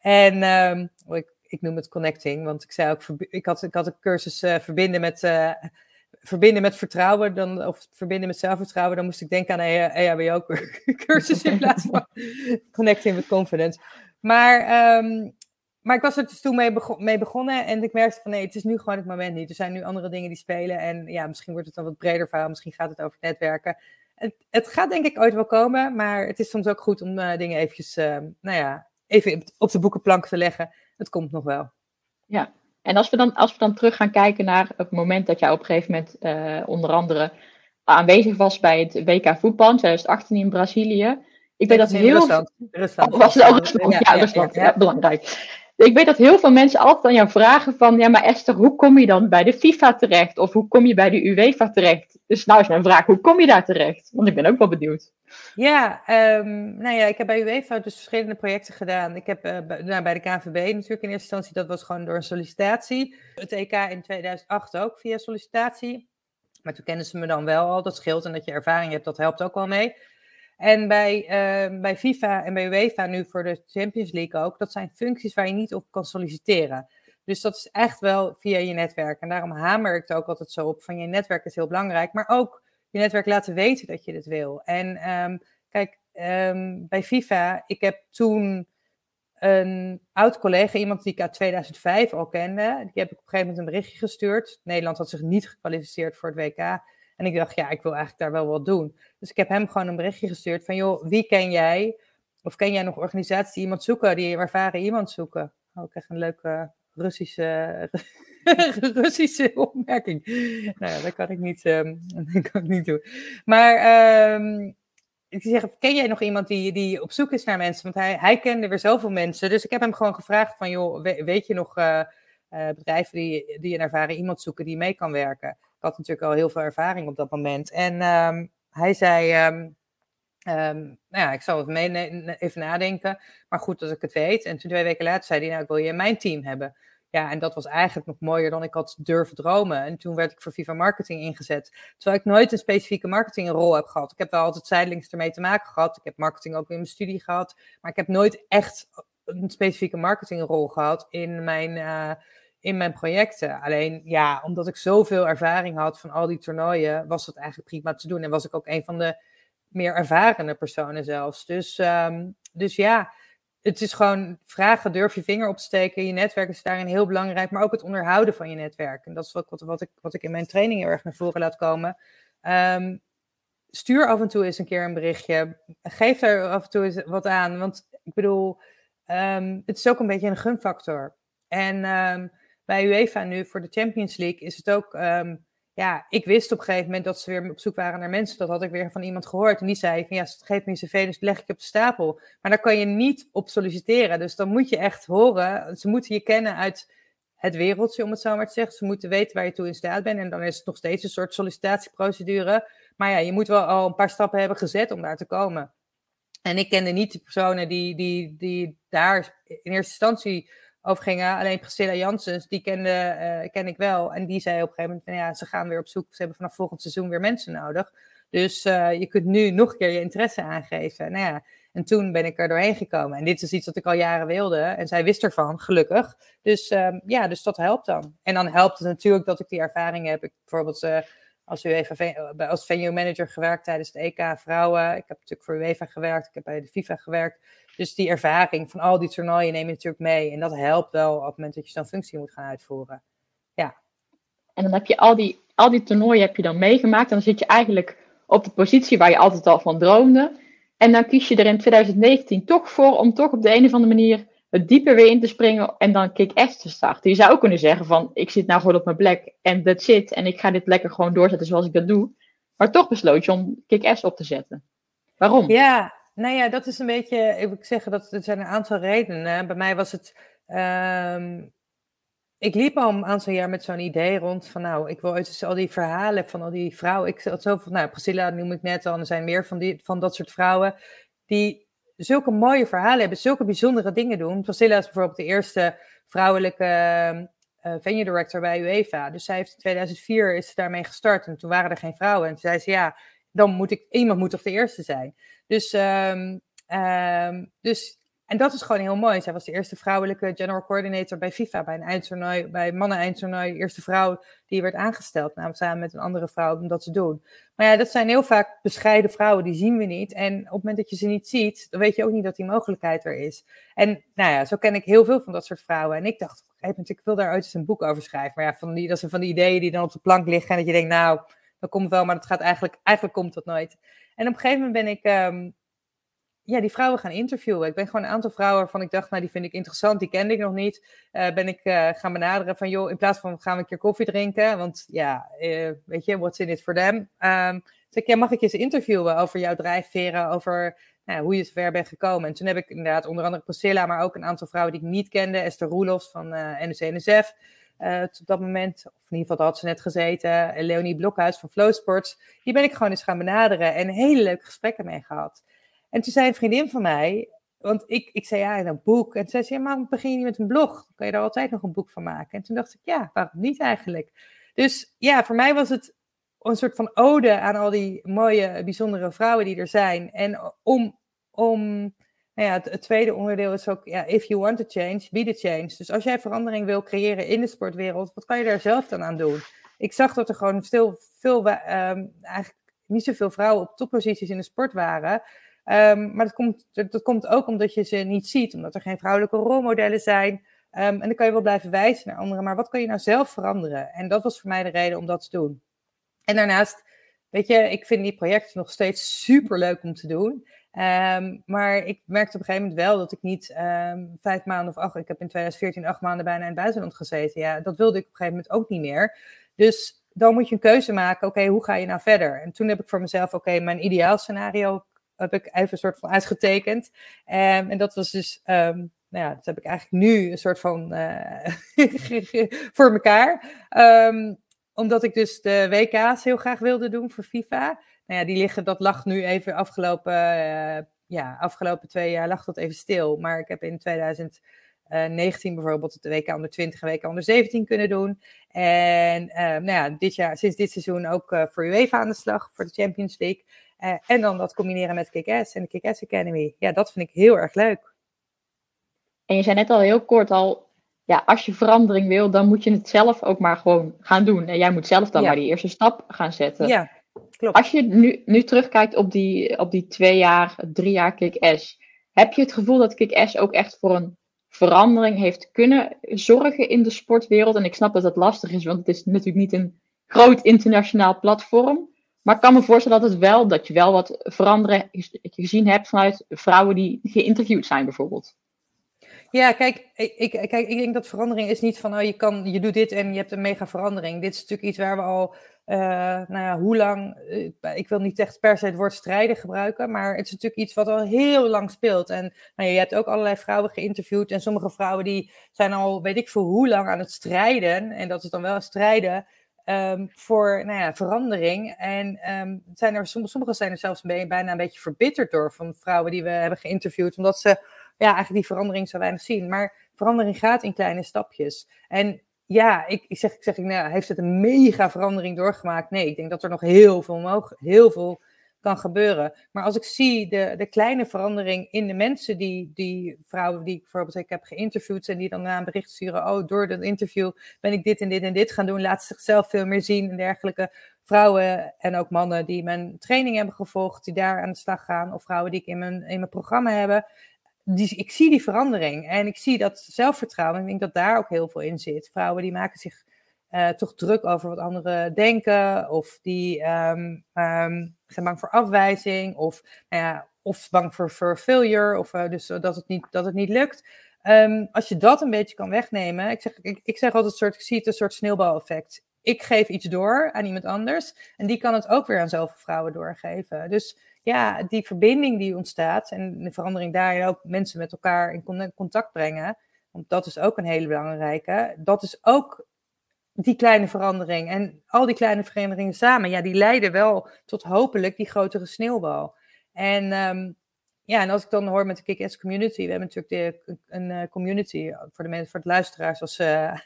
Speaker 2: En um, ik, ik noem het connecting, want ik zei ook, ik had, ik had een cursus uh, verbinden met. Uh, verbinden met vertrouwen, dan, of verbinden met zelfvertrouwen, dan moest ik denken aan een EHBO-cursus [laughs] in plaats van [laughs] connecting with confidence. Maar um, maar ik was er dus toen mee, mee, begonnen en ik merkte van nee, het is nu gewoon het moment niet. Er zijn nu andere dingen die spelen en ja, misschien wordt het dan wat breder verhaal, misschien gaat het over netwerken. Het, het gaat denk ik ooit wel komen, maar het is soms ook goed om uh, dingen eventjes, uh, nou ja, even op de boekenplank te leggen. Het komt nog wel.
Speaker 1: Ja, en als we dan, als we dan terug gaan kijken naar het moment dat jij op een gegeven moment uh, onder andere aanwezig was bij het WK voetbal in 2018 in Brazilië. Ik weet dat heel...
Speaker 2: Rusland. Rusland.
Speaker 1: Oh, was het ook Rusland? Ja, ja, Rusland. Ja, ja, belangrijk ik weet dat heel veel mensen altijd aan jou vragen van, ja maar Esther, hoe kom je dan bij de FIFA terecht? Of hoe kom je bij de UEFA terecht? Dus nou is mijn vraag, hoe kom je daar terecht? Want ik ben ook wel benieuwd.
Speaker 2: Ja, um, nou ja, ik heb bij UEFA dus verschillende projecten gedaan. Ik heb uh, bij, nou, bij de KNVB natuurlijk in eerste instantie, dat was gewoon door een sollicitatie. Het EK in 2008 ook via sollicitatie. Maar toen kenden ze me dan wel al, dat scheelt. En dat je ervaring hebt, dat helpt ook wel mee. En bij, uh, bij FIFA en bij UEFA nu voor de Champions League ook, dat zijn functies waar je niet op kan solliciteren. Dus dat is echt wel via je netwerk. En daarom hamer ik er ook altijd zo op van je netwerk is heel belangrijk, maar ook je netwerk laten weten dat je dit wil. En um, kijk, um, bij FIFA, ik heb toen een oud collega, iemand die ik uit 2005 al kende, die heb ik op een gegeven moment een berichtje gestuurd. Nederland had zich niet gekwalificeerd voor het WK. En ik dacht, ja, ik wil eigenlijk daar wel wat doen. Dus ik heb hem gewoon een berichtje gestuurd van, joh, wie ken jij? Of ken jij nog organisaties die iemand zoeken, die ervaren iemand zoeken? Oh, krijg een leuke Russische, [laughs] Russische opmerking. Nou ja, dat kan ik niet, [laughs] um, kan ik niet doen. Maar um, ik zeg, ken jij nog iemand die, die op zoek is naar mensen? Want hij, hij kende weer zoveel mensen. Dus ik heb hem gewoon gevraagd van, joh, weet je nog uh, uh, bedrijven die, die een ervaren iemand zoeken die mee kan werken? Ik had natuurlijk al heel veel ervaring op dat moment. En um, hij zei, um, um, nou ja, ik zal het mee even nadenken. Maar goed dat ik het weet. En toen twee weken later zei hij, nou, ik wil je in mijn team hebben. Ja, en dat was eigenlijk nog mooier dan ik had durven dromen. En toen werd ik voor Viva Marketing ingezet. Terwijl ik nooit een specifieke marketingrol heb gehad. Ik heb wel altijd zijdelings ermee te maken gehad. Ik heb marketing ook in mijn studie gehad. Maar ik heb nooit echt een specifieke marketingrol gehad in mijn... Uh, in mijn projecten. Alleen ja, omdat ik zoveel ervaring had van al die toernooien, was dat eigenlijk prima te doen. En was ik ook een van de meer ervarende personen zelfs. Dus, um, dus ja, het is gewoon vragen, durf je vinger op te steken. Je netwerk is daarin heel belangrijk, maar ook het onderhouden van je netwerk. En dat is wat, wat, ik, wat ik in mijn training heel erg naar voren laat komen. Um, stuur af en toe eens een keer een berichtje. Geef er af en toe eens wat aan. Want ik bedoel, um, het is ook een beetje een gunfactor. En bij UEFA nu voor de Champions League is het ook. Um, ja, ik wist op een gegeven moment dat ze weer op zoek waren naar mensen. Dat had ik weer van iemand gehoord. En die zei van ja, geef me je cv, dus leg ik op de stapel. Maar daar kan je niet op solliciteren. Dus dan moet je echt horen. Ze moeten je kennen uit het wereldje, om het zo maar te zeggen. Ze moeten weten waar je toe in staat bent. En dan is het nog steeds een soort sollicitatieprocedure. Maar ja, je moet wel al een paar stappen hebben gezet om daar te komen. En ik kende niet de personen die, die, die daar in eerste instantie over gingen. Alleen Priscilla Janssens, die kende, uh, ken ik wel. En die zei op een gegeven moment van ja, ze gaan weer op zoek. Ze hebben vanaf volgend seizoen weer mensen nodig. Dus uh, je kunt nu nog een keer je interesse aangeven. Nou ja, en toen ben ik er doorheen gekomen. En dit is iets wat ik al jaren wilde. En zij wist ervan, gelukkig. Dus um, ja, dus dat helpt dan. En dan helpt het natuurlijk dat ik die ervaring heb. Ik bijvoorbeeld uh, als UEFA als venue manager gewerkt tijdens het EK vrouwen. Ik heb natuurlijk voor UEFA gewerkt. Ik heb bij de FIFA gewerkt. Dus die ervaring van al die toernooien neem je natuurlijk mee. En dat helpt wel op het moment dat je zo'n functie moet gaan uitvoeren. Ja.
Speaker 1: En dan heb je al die, al die toernooien heb je dan meegemaakt. En dan zit je eigenlijk op de positie waar je altijd al van droomde. En dan kies je er in 2019 toch voor om toch op de een of andere manier dieper weer in te springen en dan kick-ass te starten. Je zou ook kunnen zeggen van, ik zit nou gewoon op mijn plek en that's zit en ik ga dit lekker gewoon doorzetten zoals ik dat doe. Maar toch besloot je om kick-ass op te zetten. Waarom?
Speaker 2: Ja, nou ja, dat is een beetje, ik wil zeggen dat er zijn een aantal redenen. Bij mij was het, ehm, ik liep al een aantal jaar met zo'n idee rond van nou, ik wil dus al die verhalen van al die vrouwen. Ik had zoveel, nou Priscilla noem ik net al, er zijn meer van, die, van dat soort vrouwen die zulke mooie verhalen hebben, zulke bijzondere dingen doen. Priscilla is bijvoorbeeld de eerste vrouwelijke uh, venue director bij UEFA. Dus zij heeft in 2004 is daarmee gestart en toen waren er geen vrouwen. En toen zei ze ja, dan moet ik, iemand moet toch de eerste zijn. Dus, um, um, dus en dat is gewoon heel mooi. Zij was de eerste vrouwelijke general coordinator bij FIFA, bij een eindtoernooi, bij mannen-eindtoernooi. De eerste vrouw die werd aangesteld, namelijk samen met een andere vrouw, om dat te doen. Maar ja, dat zijn heel vaak bescheiden vrouwen, die zien we niet. En op het moment dat je ze niet ziet, dan weet je ook niet dat die mogelijkheid er is. En nou ja, zo ken ik heel veel van dat soort vrouwen. En ik dacht, ik wil daar ooit eens een boek over schrijven. Maar ja, van die, dat zijn van die ideeën die dan op de plank liggen en dat je denkt, nou, dat komt wel, maar dat gaat eigenlijk, eigenlijk komt dat nooit. En op een gegeven moment ben ik... Um, ja, die vrouwen gaan interviewen. Ik ben gewoon een aantal vrouwen waarvan ik dacht, nou, die vind ik interessant, die kende ik nog niet. Uh, ben ik uh, gaan benaderen van, joh, in plaats van gaan we een keer koffie drinken, want ja, uh, weet je, what's in it for them? Zeg ik, ja, mag ik je eens interviewen over jouw drijfveren, over nou, hoe je het ver bent gekomen? En toen heb ik inderdaad onder andere Priscilla, maar ook een aantal vrouwen die ik niet kende. Esther Roelofs van NOC-NSF, op dat moment, of in ieder geval had ze net gezeten. Leonie Blokhuis van Flowsports. Die ben ik gewoon eens gaan benaderen en hele leuke gesprekken mee gehad. En toen zei een vriendin van mij, want ik, ik zei ja, een boek. En toen zei ze, ja, maar begin je niet met een blog? Dan kan je daar altijd nog een boek van maken. En toen dacht ik, ja, waarom niet eigenlijk? Dus ja, voor mij was het een soort van ode aan al die mooie, bijzondere vrouwen die er zijn. En om, om nou ja, het, tweede onderdeel is ook, ja, if you want to change, be the change. Dus als jij verandering wil creëren in de sportwereld, wat kan je daar zelf dan aan doen? Ik zag dat er gewoon stil, veel, um, eigenlijk niet zoveel vrouwen op topposities in de sport waren. Um, maar dat komt, komt ook omdat je ze niet ziet, omdat er geen vrouwelijke rolmodellen zijn. Um, en dan kan je wel blijven wijzen naar anderen, maar wat kan je nou zelf veranderen? En dat was voor mij de reden om dat te doen. En daarnaast, weet je, ik vind die projecten nog steeds super leuk om te doen. Um, maar ik merkte op een gegeven moment wel dat ik niet um, vijf maanden of acht, ik heb in 2014 acht maanden bijna in het buitenland gezeten. Ja, dat wilde ik op een gegeven moment ook niet meer. Dus dan moet je een keuze maken, oké, hoe ga je nou verder? En toen heb ik voor mezelf, oké, okay, mijn ideaal scenario heb ik even een soort van uitgetekend. Um, en dat was dus, um, nou ja, dat heb ik eigenlijk nu een soort van uh, [laughs] voor elkaar. Um, omdat ik dus de WK's heel graag wilde doen voor FIFA. Nou ja, die liggen, dat lag nu even afgelopen, uh, ja, afgelopen twee jaar lag dat even stil. Maar ik heb in 2019 bijvoorbeeld de WK onder 20 en WK onder 17 kunnen doen. En nou ja, dit jaar, sinds dit seizoen ook uh, voor UEFA aan de slag, voor de Champions League. Uh, en dan dat combineren met Kick-Ass en de Kick-Ass Academy. Ja, dat vind ik heel erg leuk.
Speaker 1: En je zei net al heel kort al, ja, als je verandering wil, dan moet je het zelf ook maar gewoon gaan doen. En jij moet zelf dan ja. maar die eerste stap gaan zetten.
Speaker 2: Ja, klopt.
Speaker 1: Als je nu, nu terugkijkt op die, op die twee jaar, drie jaar Kick-Ass, heb je het gevoel dat Kick-Ass ook echt voor een verandering heeft kunnen zorgen in de sportwereld? En ik snap dat dat lastig is, want het is natuurlijk niet een groot internationaal platform. Maar ik kan me voorstellen dat het wel, dat je wel wat veranderen gezien hebt vanuit vrouwen die geïnterviewd zijn bijvoorbeeld.
Speaker 2: Ja, kijk ik, kijk, ik denk dat verandering is niet van, oh, je, kan, je doet dit en je hebt een mega verandering. Dit is natuurlijk iets waar we al, uh, nou ja, hoe lang, uh, ik wil niet echt per se het woord strijden gebruiken, maar het is natuurlijk iets wat al heel lang speelt. En nou, je hebt ook allerlei vrouwen geïnterviewd en sommige vrouwen die zijn al, weet ik veel hoe lang aan het strijden. En dat is dan wel strijden um, voor nou ja, verandering. En um, zijn er, sommigen zijn er zelfs bijna een beetje verbitterd door van vrouwen die we hebben geïnterviewd, omdat ze ja, eigenlijk die verandering zo weinig zien. Maar verandering gaat in kleine stapjes. En ja, ik, ik zeg, ik nou, heeft het een mega verandering doorgemaakt? Nee, ik denk dat er nog heel veel, mogen, heel veel kan gebeuren. Maar als ik zie de, de kleine verandering in de mensen, die, die vrouwen die ik bijvoorbeeld ik heb geïnterviewd en die dan na een bericht sturen, oh, door dat interview ben ik dit en dit en dit gaan doen, laten zichzelf veel meer zien en dergelijke. Vrouwen en ook mannen die mijn training hebben gevolgd, die daar aan de slag gaan, of vrouwen die ik in mijn, in mijn programma hebben. Die, ik zie die verandering en ik zie dat zelfvertrouwen. Ik denk dat daar ook heel veel in zit. Vrouwen die maken zich uh, toch druk over wat anderen denken, of die um, um, zijn bang voor afwijzing, of, nou of bang voor, failure, of uh, dus dat het niet, dat het niet lukt. ehm, als je dat een beetje kan wegnemen, ik zeg, ik, ik zeg altijd, soort, ik zie het een soort sneeuwbaleffect. Ik geef iets door aan iemand anders en die kan het ook weer aan zoveel vrouwen doorgeven. Dus ja, die verbinding die ontstaat en de verandering daarin ook mensen met elkaar in contact brengen, want dat is ook een hele belangrijke, dat is ook die kleine verandering. En al die kleine veranderingen samen, ja, die leiden wel tot hopelijk die grotere sneeuwbal. En um, ja, en als ik dan hoor met de Kick-Ass Community, we hebben natuurlijk de, een uh, community voor de mensen, voor het luisteraars, als, uh,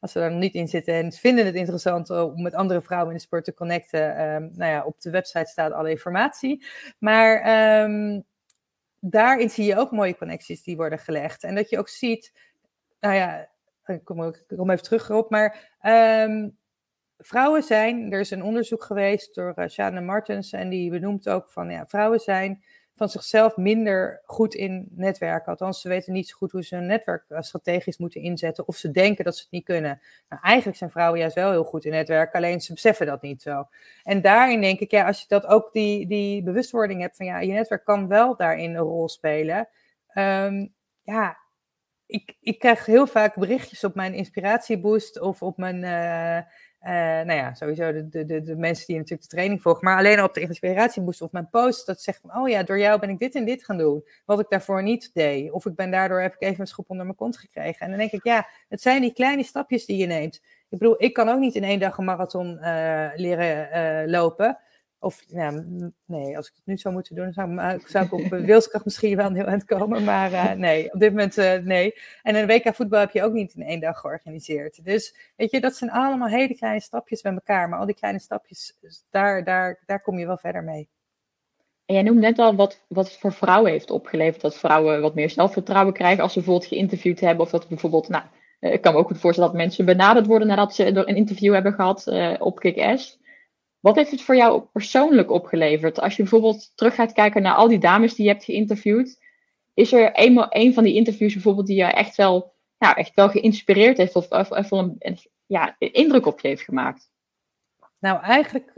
Speaker 2: als ze er nog niet in zitten en vinden het interessant om met andere vrouwen in de sport te connecten. Um, nou ja, op de website staat alle informatie. Maar um, daarin zie je ook mooie connecties die worden gelegd. En dat je ook ziet, nou ja, ik kom, even terug erop, maar um, vrouwen zijn, er is een onderzoek geweest door uh, Shana Martens en die benoemt ook van, ja, vrouwen zijn van zichzelf minder goed in netwerken. Althans, ze weten niet zo goed hoe ze hun netwerk uh, strategisch moeten inzetten of ze denken dat ze het niet kunnen. Nou, eigenlijk zijn vrouwen juist wel heel goed in netwerken, alleen ze beseffen dat niet zo. En daarin denk ik, ja, als je dat ook die, die bewustwording hebt van, ja, je netwerk kan wel daarin een rol spelen. Um, ja, ik, ik krijg heel vaak berichtjes op mijn inspiratieboost of op mijn, uh, uh, nou ja, sowieso de, de, de, mensen die natuurlijk de training volgen, maar alleen op de inspiratieboost of mijn post, dat zegt van, oh ja, door jou ben ik dit en dit gaan doen, wat ik daarvoor niet deed. Of ik ben daardoor, heb ik even een schop onder mijn kont gekregen. En dan denk ik, ja, het zijn die kleine stapjes die je neemt. Ik bedoel, ik kan ook niet in één dag een marathon uh, leren lopen. Of nee, als ik het nu zou moeten doen, zou, zou ik op wilskracht misschien wel heel eind komen. Maar uh, nee, op dit moment uh, nee. En een WK voetbal heb je ook niet in één dag georganiseerd. Dus weet je, dat zijn allemaal hele kleine stapjes bij elkaar. Maar al die kleine stapjes, daar, daar, daar kom je wel verder mee.
Speaker 1: En jij noemt net al wat, wat het voor vrouwen heeft opgeleverd. Dat vrouwen wat meer zelfvertrouwen krijgen als ze bijvoorbeeld geïnterviewd hebben. Of dat bijvoorbeeld, nou, ik kan me ook goed voorstellen dat mensen benaderd worden nadat ze een interview hebben gehad op Kick-Ass. Wat heeft het voor jou persoonlijk opgeleverd? Als je bijvoorbeeld terug gaat kijken naar al die dames die je hebt geïnterviewd, is er eenmaal een van die interviews bijvoorbeeld die je echt wel, nou, echt wel geïnspireerd heeft of, of, een, ja, indruk op je heeft gemaakt?
Speaker 2: Nou, eigenlijk,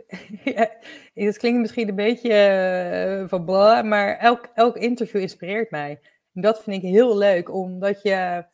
Speaker 2: [laughs] het klinkt misschien een beetje uh, van bla, maar elk, elk interview inspireert mij. En dat vind ik heel leuk, omdat je,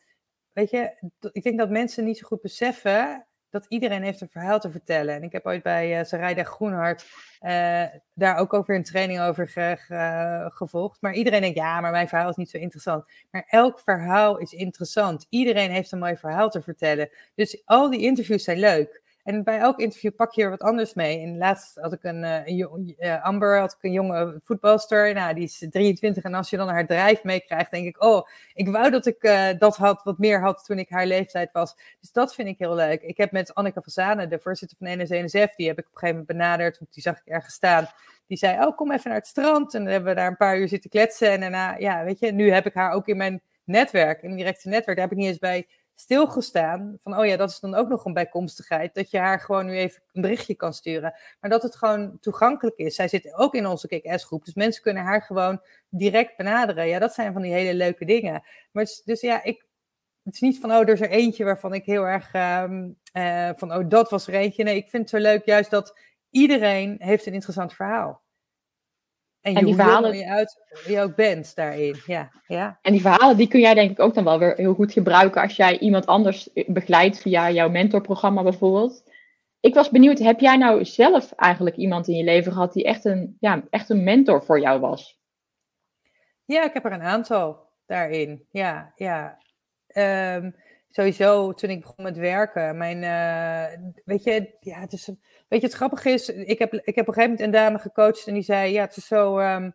Speaker 2: weet je, ik denk dat mensen niet zo goed beseffen dat iedereen heeft een verhaal te vertellen. En ik heb ooit bij uh, Sarayda Groenhart uh, daar ook over een training over ge, ge, gevolgd. Maar iedereen denkt, ja, maar mijn verhaal is niet zo interessant. Maar elk verhaal is interessant. Iedereen heeft een mooi verhaal te vertellen. Dus al die interviews zijn leuk. En bij elk interview pak je er wat anders mee. En laatst had ik een, uh, een uh, Amber, had ik een jonge voetbalster. Nou, die is 23 en als je dan haar drijf meekrijgt, denk ik, oh, ik wou dat ik uh, dat had, wat meer had toen ik haar leeftijd was. Dus dat vind ik heel leuk. Ik heb met Anneke van de voorzitter van NSNSF, die heb ik op een gegeven moment benaderd, want die zag ik ergens staan. Die zei, oh, kom even naar het strand. En dan hebben we daar een paar uur zitten kletsen. En daarna, ja, weet je, nu heb ik haar ook in mijn netwerk, in een directe netwerk. Daar heb ik niet eens bij stilgestaan. Van, oh ja, dat is dan ook nog een bijkomstigheid. Dat je haar gewoon nu even een berichtje kan sturen. Maar dat het gewoon toegankelijk is. Zij zit ook in onze kick-ass-groep. Dus mensen kunnen haar gewoon direct benaderen. Ja, dat zijn van die hele leuke dingen. Maar dus ja, ik, het is niet van, oh, er is er eentje waarvan ik heel erg um, uh, van, oh, dat was er eentje. Nee, ik vind het zo leuk juist dat iedereen heeft een interessant verhaal. En, en die verhalen je uit wie je ook bent daarin. Ja, ja.
Speaker 1: En die verhalen die kun jij denk ik ook dan wel weer heel goed gebruiken als jij iemand anders begeleidt via jouw mentorprogramma bijvoorbeeld. Ik was benieuwd, heb jij nou zelf eigenlijk iemand in je leven gehad die echt een, ja, echt een mentor voor jou was?
Speaker 2: Ja, ik heb er een aantal daarin. Ja, ja. Um, sowieso toen ik begon met werken, mijn, uh, weet je, ja, het is Weet je, het grappige is, ik heb, ik heb op een gegeven moment een dame gecoacht en die zei, ja, het is zo, um,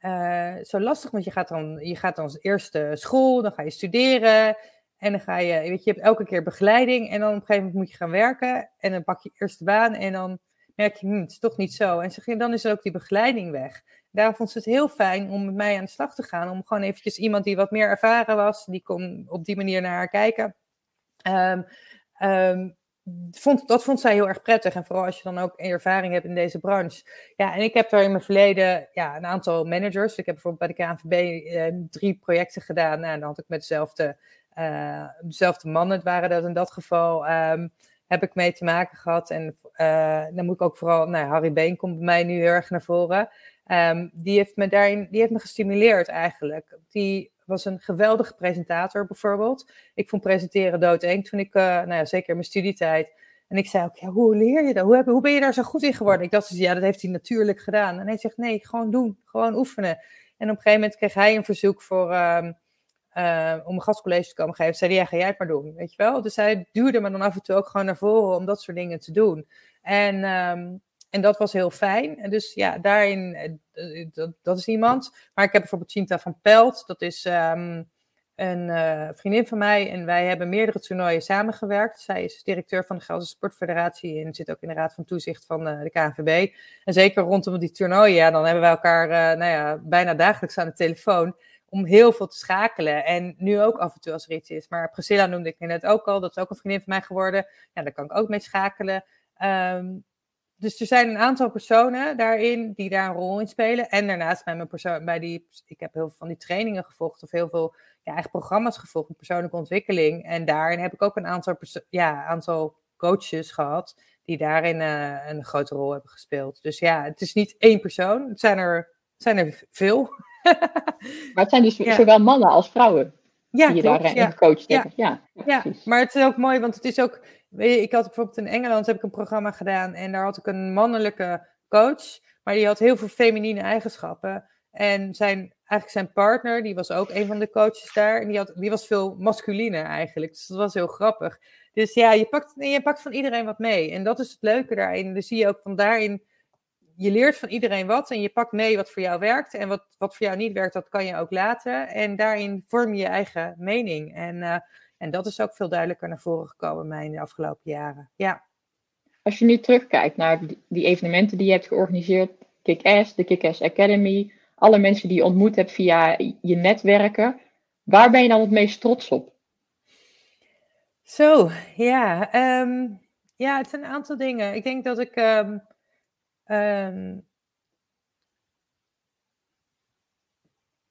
Speaker 2: uh, zo lastig, want je gaat dan, je gaat dan eerst school, dan ga je studeren en dan ga je, weet je, je hebt elke keer begeleiding en dan op een gegeven moment moet je gaan werken en dan pak je eerst de baan en dan merk je, hm, het is toch niet zo. En ze, dan is ook die begeleiding weg. Daarom vond ze het heel fijn om met mij aan de slag te gaan, om gewoon eventjes iemand die wat meer ervaren was, die kon op die manier naar haar kijken. Um, um, vond, dat vond zij heel erg prettig. En vooral als je dan ook ervaring hebt in deze branche. Ja, en ik heb daar in mijn verleden ja, een aantal managers. Ik heb bijvoorbeeld bij de KNVB eh, drie projecten gedaan. Nou, dan had ik met dezelfde, uh, dezelfde mannen, het waren dat in dat geval, um, heb ik mee te maken gehad. En uh, dan moet ik ook vooral, nou, Harry Been komt bij mij nu heel erg naar voren. Um, die heeft me daarin, die heeft me gestimuleerd eigenlijk. Die was een geweldige presentator bijvoorbeeld. Ik vond presenteren doodeng toen ik, uh, nou ja, zeker in mijn studietijd. En ik zei ook, ja, hoe leer je dat? Hoe, heb, hoe ben je daar zo goed in geworden? Ik dacht, dus, ja, dat heeft hij natuurlijk gedaan. En hij zegt, nee, gewoon doen, gewoon oefenen. En op een gegeven moment kreeg hij een verzoek voor, um, uh, om een gastcollege te komen geven. Zei hij, ja, ga jij het maar doen, weet je wel? Dus hij duwde me dan af en toe ook gewoon naar voren om dat soort dingen te doen. En um, en dat was heel fijn. En dus ja, daarin, eh, dat, is iemand. Maar ik heb bijvoorbeeld Cinta van Pelt. Dat is um, een uh, vriendin van mij. En wij hebben meerdere toernooien samengewerkt. Zij is directeur van de Gelderse Sportfederatie. En zit ook in de Raad van Toezicht van uh, de KNVB. En zeker rondom die toernooien, ja, dan hebben we elkaar nou ja, bijna dagelijks aan de telefoon. Om heel veel te schakelen. En nu ook af en toe als er iets is. Maar Priscilla noemde ik net ook al. Dat is ook een vriendin van mij geworden. Ja, daar kan ik ook mee schakelen. Um, dus er zijn een aantal personen daarin die daar een rol in spelen. En daarnaast bij mijn persoon, bij die, ik heb heel veel van die trainingen gevolgd of heel veel ja, eigen programma's gevolgd persoonlijke ontwikkeling. En daarin heb ik ook een aantal, ja, aantal coaches gehad die daarin uh, een grote rol hebben gespeeld. Dus ja, het is niet één persoon, het zijn er, het zijn er veel. [laughs]
Speaker 1: maar het zijn dus ja. zowel mannen als vrouwen ja, die je klopt, daarin ja. coacht.
Speaker 2: Ja. Ja. ja, maar het is ook mooi, want het is ook Weet je, ik had bijvoorbeeld in Engeland heb ik een programma gedaan en daar had ik een mannelijke coach, maar die had heel veel feminine eigenschappen. En zijn, eigenlijk zijn partner, die was ook een van de coaches daar, en die, had, die was veel masculiner eigenlijk. Dus dat was heel grappig. Dus ja, je pakt, je pakt van iedereen wat mee. En dat is het leuke daarin. Dus zie je ook van daarin, je leert van iedereen wat en je pakt mee wat voor jou werkt. En wat, wat voor jou niet werkt, dat kan je ook laten. En daarin vorm je je eigen mening. En uh, en dat is ook veel duidelijker naar voren gekomen mij in de afgelopen jaren. Ja.
Speaker 1: Als je nu terugkijkt naar die evenementen die je hebt georganiseerd, Kick-Ass, de Kick-Ass Academy, alle mensen die je ontmoet hebt via je netwerken, waar ben je dan het meest trots op?
Speaker 2: Zo, ja. Um, ja, het zijn een aantal dingen. Ik denk dat ik um, um,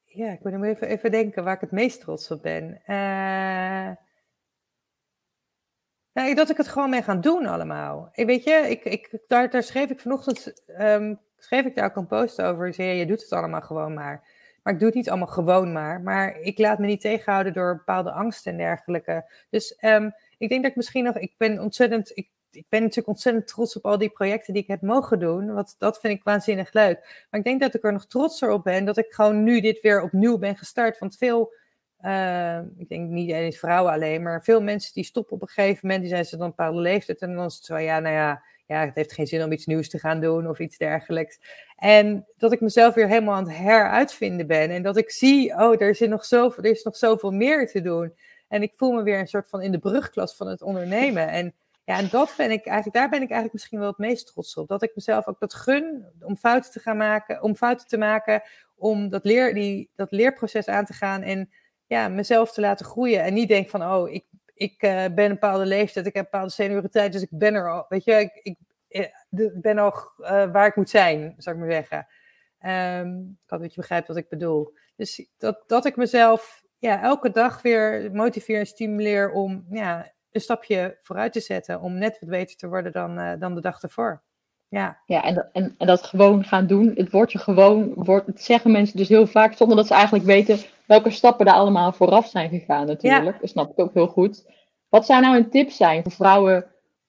Speaker 2: ja, ik moet even, even denken waar ik het meest trots op ben. Uh, nou, dat ik het gewoon mee gaan doen allemaal. Ik, weet je, ik, ik, daar, daar schreef ik vanochtend um, schreef ik daar ook een post over. Zei, je doet het allemaal gewoon maar. Maar ik doe het niet allemaal gewoon maar. Maar ik laat me niet tegenhouden door bepaalde angsten en dergelijke. Dus um, ik denk dat ik misschien nog... Ik ben ontzettend... Ik ik ben natuurlijk ontzettend trots op al die projecten die ik heb mogen doen. Want dat vind ik waanzinnig leuk. Maar ik denk dat ik er nog trotser op ben dat ik gewoon nu dit weer opnieuw ben gestart. Want veel, uh, ik denk niet eens vrouwen alleen, maar veel mensen die stoppen op een gegeven moment, die zijn ze dan een bepaalde leeftijd. En dan is het zo, ja, nou ja, ja, het heeft geen zin om iets nieuws te gaan doen of iets dergelijks. En dat ik mezelf weer helemaal aan het heruitvinden ben. En dat ik zie, oh, er is nog zoveel, er is nog zoveel meer te doen. En ik voel me weer een soort van in de brugklas van het ondernemen. En ja, en dat ben ik eigenlijk, daar ben ik eigenlijk misschien wel het meest trots op. Dat ik mezelf ook dat gun om fouten te gaan maken, om fouten te maken, om dat, leer, die, dat leerproces aan te gaan en ja, mezelf te laten groeien. En niet denk van, oh, ik, ik uh, ben een bepaalde leeftijd, ik heb een bepaalde senioriteit, dus ik ben er al, weet je, ik, ik, eh, ben al uh, waar ik moet zijn, zou ik maar zeggen. Um, ik hoop dat je begrijpt wat ik bedoel. Dus dat, dat ik mezelf ja, elke dag weer motiveer en stimuleer om ja, een stapje vooruit te zetten om net wat beter te worden dan, uh, dan de dag ervoor. Ja,
Speaker 1: ja en, en, en dat gewoon gaan doen. Het woordje gewoon, wordt, het zeggen mensen dus heel vaak zonder dat ze eigenlijk weten welke stappen er allemaal vooraf zijn gegaan natuurlijk. Ja. Dat snap ik ook heel goed. Wat zou nou een tip zijn voor vrouwen,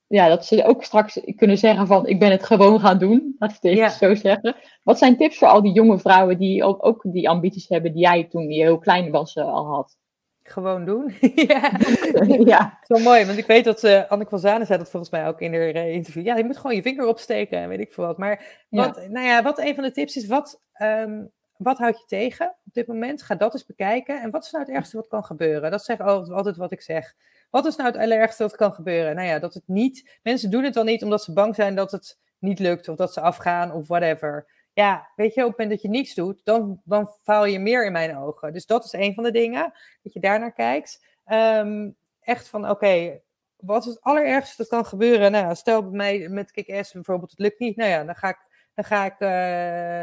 Speaker 1: ja, dat ze ook straks kunnen zeggen van ik ben het gewoon gaan doen, [laughs] laat ik het even ja. zo zeggen. Wat zijn tips voor al die jonge vrouwen die ook, ook die ambities hebben die jij toen je heel klein was uh, al had?
Speaker 2: Gewoon doen. [laughs] [laughs] ja. ja, zo mooi. Want ik weet dat uh, Anneke van Zanen zei dat volgens mij ook in haar uh, interview. Ja, je moet gewoon je vinger opsteken en weet ik veel wat. Maar wat, ja. nou ja, wat een van de tips is, wat, um, wat houd je tegen op dit moment? Ga dat eens bekijken. En wat is nou het ergste wat kan gebeuren? Dat zeg altijd, altijd wat ik zeg. Wat is nou het allerergste wat kan gebeuren? Nou ja, dat het niet... Mensen doen het dan niet omdat ze bang zijn dat het niet lukt of dat ze afgaan of whatever ja, weet je, op het moment dat je niets doet, dan, dan faal je meer in mijn ogen. Dus dat is een van de dingen, dat je daarnaar kijkt. Um, echt van, oké, wat is het allerergste dat kan gebeuren? Nou, stel bij mij met kick bijvoorbeeld, het lukt niet. Nou ja, dan ga ik, dan ga ik uh,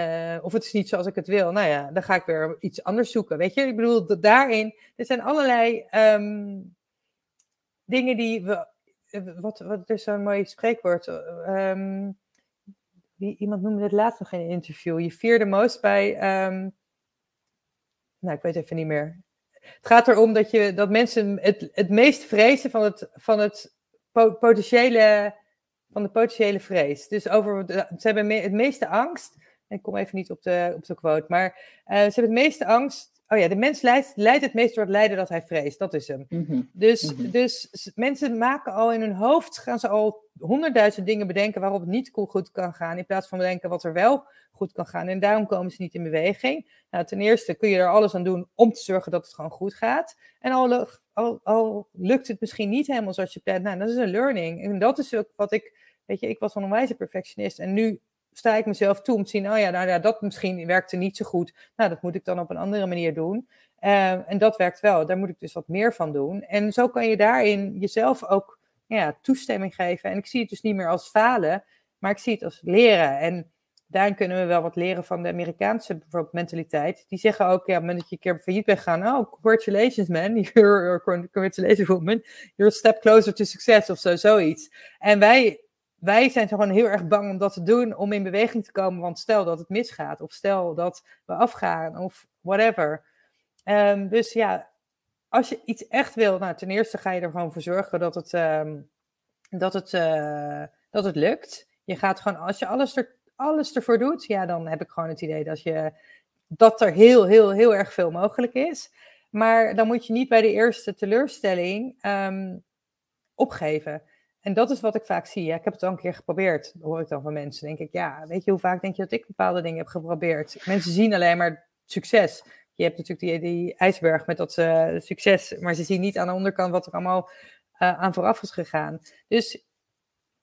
Speaker 2: uh, of het is niet zoals ik het wil. Nou ja, dan ga ik weer iets anders zoeken. Weet je, ik bedoel, daarin, er zijn allerlei um, dingen die we, wat, wat is zo'n mooi spreekwoord? Um, iemand noemde het laatst nog in een interview. Je the most bij. Um, nou, ik weet even niet meer. Het gaat erom dat, je, dat mensen het, het meest vrezen van het, van het potentiële, van de potentiële vrees. Dus over, ze hebben het meeste angst. Ik kom even niet op de, op de quote, maar uh, ze hebben het meeste angst Oh ja, de mens leidt, leidt het meest door het lijden dat hij vreest. Dat is hem. Mhm. Dus, mhm. dus mensen maken al in hun hoofd, gaan ze al honderdduizend dingen bedenken waarop het niet goed kan gaan. In plaats van bedenken wat er wel goed kan gaan. En daarom komen ze niet in beweging. Nou, ten eerste kun je er alles aan doen om te zorgen dat het gewoon goed gaat. En al, al, al lukt het misschien niet helemaal zoals je plant, nou, dat is een learning. En dat is ook wat ik, weet je, ik was van een wijze perfectionist. En nu sta ik mezelf toe om te zien, oh ja, nou ja, dat misschien werkte niet zo goed. Nou, dat moet ik dan op een andere manier doen. Uh, en dat werkt wel, daar moet ik dus wat meer van doen. En zo kan je daarin jezelf ook ja, toestemming geven. En ik zie het dus niet meer als falen, maar ik zie het als leren. En daarin kunnen we wel wat leren van de Amerikaanse bijvoorbeeld mentaliteit. Die zeggen ook, ja, op het moment dat je een keer failliet bent gegaan, oh, congratulations man, [laughs] you're, congratulations woman, you're a step closer to success of zo, zoiets. En wij wij zijn gewoon heel erg bang om dat te doen, om in beweging te komen. Want stel dat het misgaat, of stel dat we afgaan, of whatever. Um, dus ja, als je iets echt wil, nou, ten eerste ga je ervan voor zorgen dat het, um, dat het, uh, dat het lukt. Je gaat gewoon, als je alles, er, alles ervoor doet, ja, dan heb ik gewoon het idee dat, je, dat er heel, heel, heel erg veel mogelijk is. Maar dan moet je niet bij de eerste teleurstelling um, opgeven. En dat is wat ik vaak zie. Ik heb het al een keer geprobeerd, hoor ik dan van mensen. denk ik, ja, weet je hoe vaak denk je dat ik bepaalde dingen heb geprobeerd? Mensen zien alleen maar succes. Je hebt natuurlijk die, die ijsberg met dat uh, succes, maar ze zien niet aan de onderkant wat er allemaal uh, aan vooraf is gegaan. Dus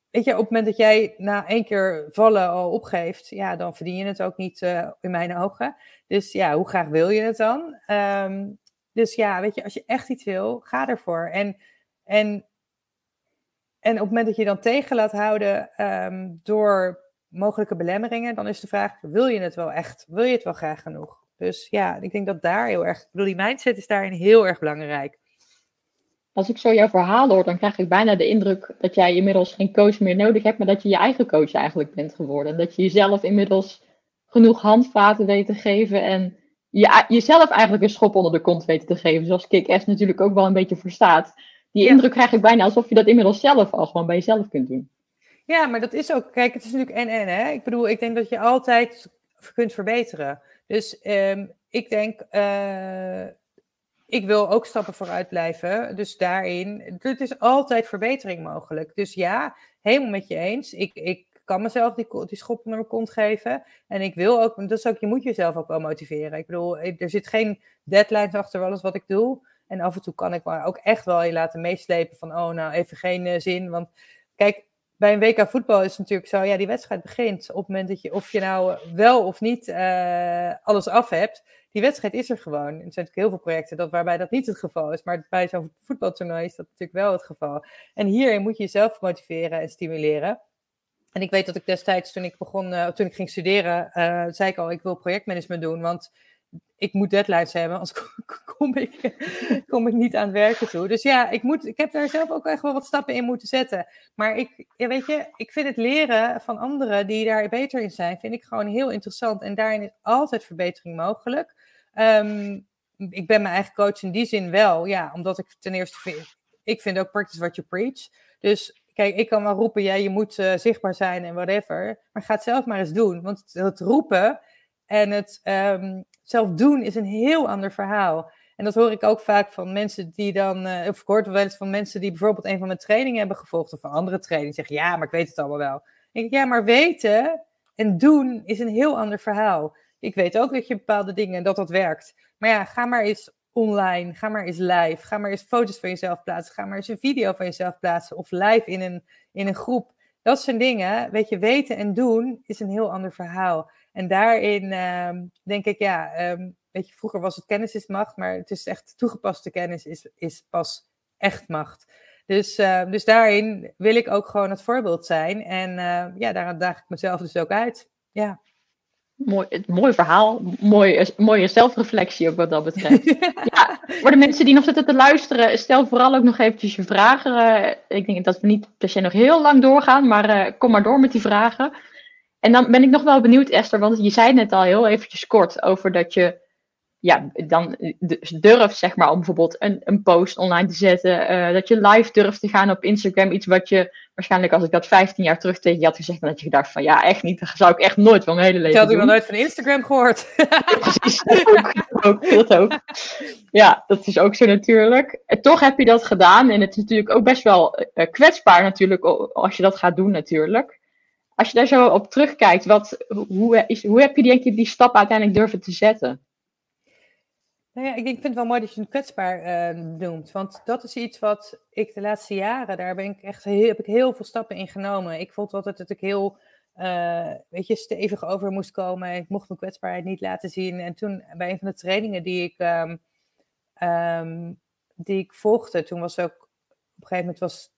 Speaker 2: weet je, op het moment dat jij na één keer vallen al opgeeft, ja, dan verdien je het ook niet uh, in mijn ogen. Dus ja, hoe graag wil je het dan? Um, dus ja, weet je, als je echt iets wil, ga ervoor. En, en en op het moment dat je dan tegen laat houden um, door mogelijke belemmeringen, dan is de vraag: wil je het wel echt? Wil je het wel graag genoeg? Dus ja, ik denk dat daar heel erg, ik bedoel, die mindset is daarin heel erg belangrijk.
Speaker 1: Als ik zo jouw verhaal hoor, dan krijg ik bijna de indruk dat jij inmiddels geen coach meer nodig hebt, maar dat je je eigen coach eigenlijk bent geworden. Dat je jezelf inmiddels genoeg handvaten weet te geven en je, jezelf eigenlijk een schop onder de kont weet te geven. Zoals Kick-Ass natuurlijk ook wel een beetje verstaat die indruk krijg ik bijna alsof je dat inmiddels zelf al gewoon bij jezelf kunt doen.
Speaker 2: Ja, maar dat is ook, kijk, het is natuurlijk en-en, hè. Ik bedoel, ik denk dat je altijd kunt verbeteren. Dus um, ik denk, uh, ik wil ook stappen vooruit blijven. Dus daarin, het is altijd verbetering mogelijk. Dus ja, helemaal met je eens. Ik, ik kan mezelf die, die schop onder mijn kont geven. En ik wil ook, dat is ook, je moet jezelf ook wel motiveren. Ik bedoel, er zit geen deadlines achter alles wat ik doe. En af en toe kan ik me ook echt wel je laten meeslepen van, oh nou, even geen uh, zin. Want kijk, bij een WK voetbal is het natuurlijk zo, ja, die wedstrijd begint op het moment dat je, of je nou wel of niet uh, alles af hebt, die wedstrijd is er gewoon. Er zijn natuurlijk heel veel projecten dat, waarbij dat niet het geval is, maar bij zo'n voetbaltoernooi is dat natuurlijk wel het geval. En hierin moet je jezelf motiveren en stimuleren. En ik weet dat ik destijds, toen ik begon, toen ik ging studeren, zei ik al, ik wil projectmanagement doen, want ik moet deadlines hebben, anders [laughs] kom ik, kom ik niet aan het werken toe. Dus ja, ik, moet, ik heb daar zelf ook echt wel wat stappen in moeten zetten. Maar ik, weet je, ik vind het leren van anderen die daar beter in zijn, vind ik gewoon heel interessant. En daarin is altijd verbetering mogelijk. Um, ik ben mijn eigen coach in die zin wel, ja, omdat ik ten eerste vind, ik vind ook practice what you preach. Dus kijk, ik kan wel roepen, ja, je moet uh, zichtbaar zijn en whatever. Maar ga het zelf maar eens doen. Want het, roepen en het um, zelf doen is een heel ander verhaal. En dat hoor ik ook vaak van mensen die dan, uh, of ik hoor wel eens van mensen die bijvoorbeeld een van mijn trainingen hebben gevolgd of een andere training, zeggen ja, maar ik weet het allemaal wel. Denk ik, ja, maar weten en doen is een heel ander verhaal. Ik weet ook dat je bepaalde dingen, dat dat werkt. Maar ja, ga maar eens online, ga maar eens live, ga maar eens foto's van jezelf plaatsen, ga maar eens een video van jezelf plaatsen of live in een, in een groep. Dat zijn dingen, weet je, weten en doen is een heel ander verhaal. En daarin ehm, denk ik, ja, um, weet je, vroeger was het kennis is macht, maar het is echt toegepaste kennis is, is pas echt macht. Dus, uh, dus daarin wil ik ook gewoon het voorbeeld zijn. En uh, ja, daar daag ik mezelf dus ook uit. Ja.
Speaker 1: Mooi, mooi verhaal, mooi, mooie zelfreflectie ook wat dat betreft. [laughs] ja, voor de mensen die nog zitten te luisteren, stel vooral ook nog eventjes je vragen. Uh, ik denk dat we niet per se nog heel lang doorgaan, maar uh, kom maar door met die vragen. En dan ben ik nog wel benieuwd, Esther, want je zei net al heel eventjes kort over dat je ja, dan dus durf zeg maar om bijvoorbeeld een, een post online te zetten. Uh, dat je live durft te gaan op Instagram. Iets wat je waarschijnlijk als ik dat 15 jaar terug tegen je had gezegd, dan had je gedacht van ja, echt niet. Dat zou ik echt nooit van mijn hele leven
Speaker 2: Ik had
Speaker 1: nog
Speaker 2: nooit van Instagram gehoord.
Speaker 1: precies, dat ook, dat ook. Ja, dat is ook zo natuurlijk. En toch heb je dat gedaan. En het is natuurlijk ook best wel uh, kwetsbaar natuurlijk als je dat gaat doen natuurlijk. Als je daar zo op terugkijkt, wat, hoe, is, hoe heb je denk je, die stap uiteindelijk durven te zetten?
Speaker 2: Nou ja, ik, denk, vind het wel mooi dat je het kwetsbaar uh, noemt. Want dat is iets wat ik de laatste jaren, daar ben ik echt heel, heb ik heel veel stappen in genomen. Ik vond altijd dat ik heel, uh, weet je, stevig over moest komen. Ik mocht mijn kwetsbaarheid niet laten zien. En toen bij een van de trainingen die ik, um, um, die ik volgde, toen was ook, op een gegeven moment was,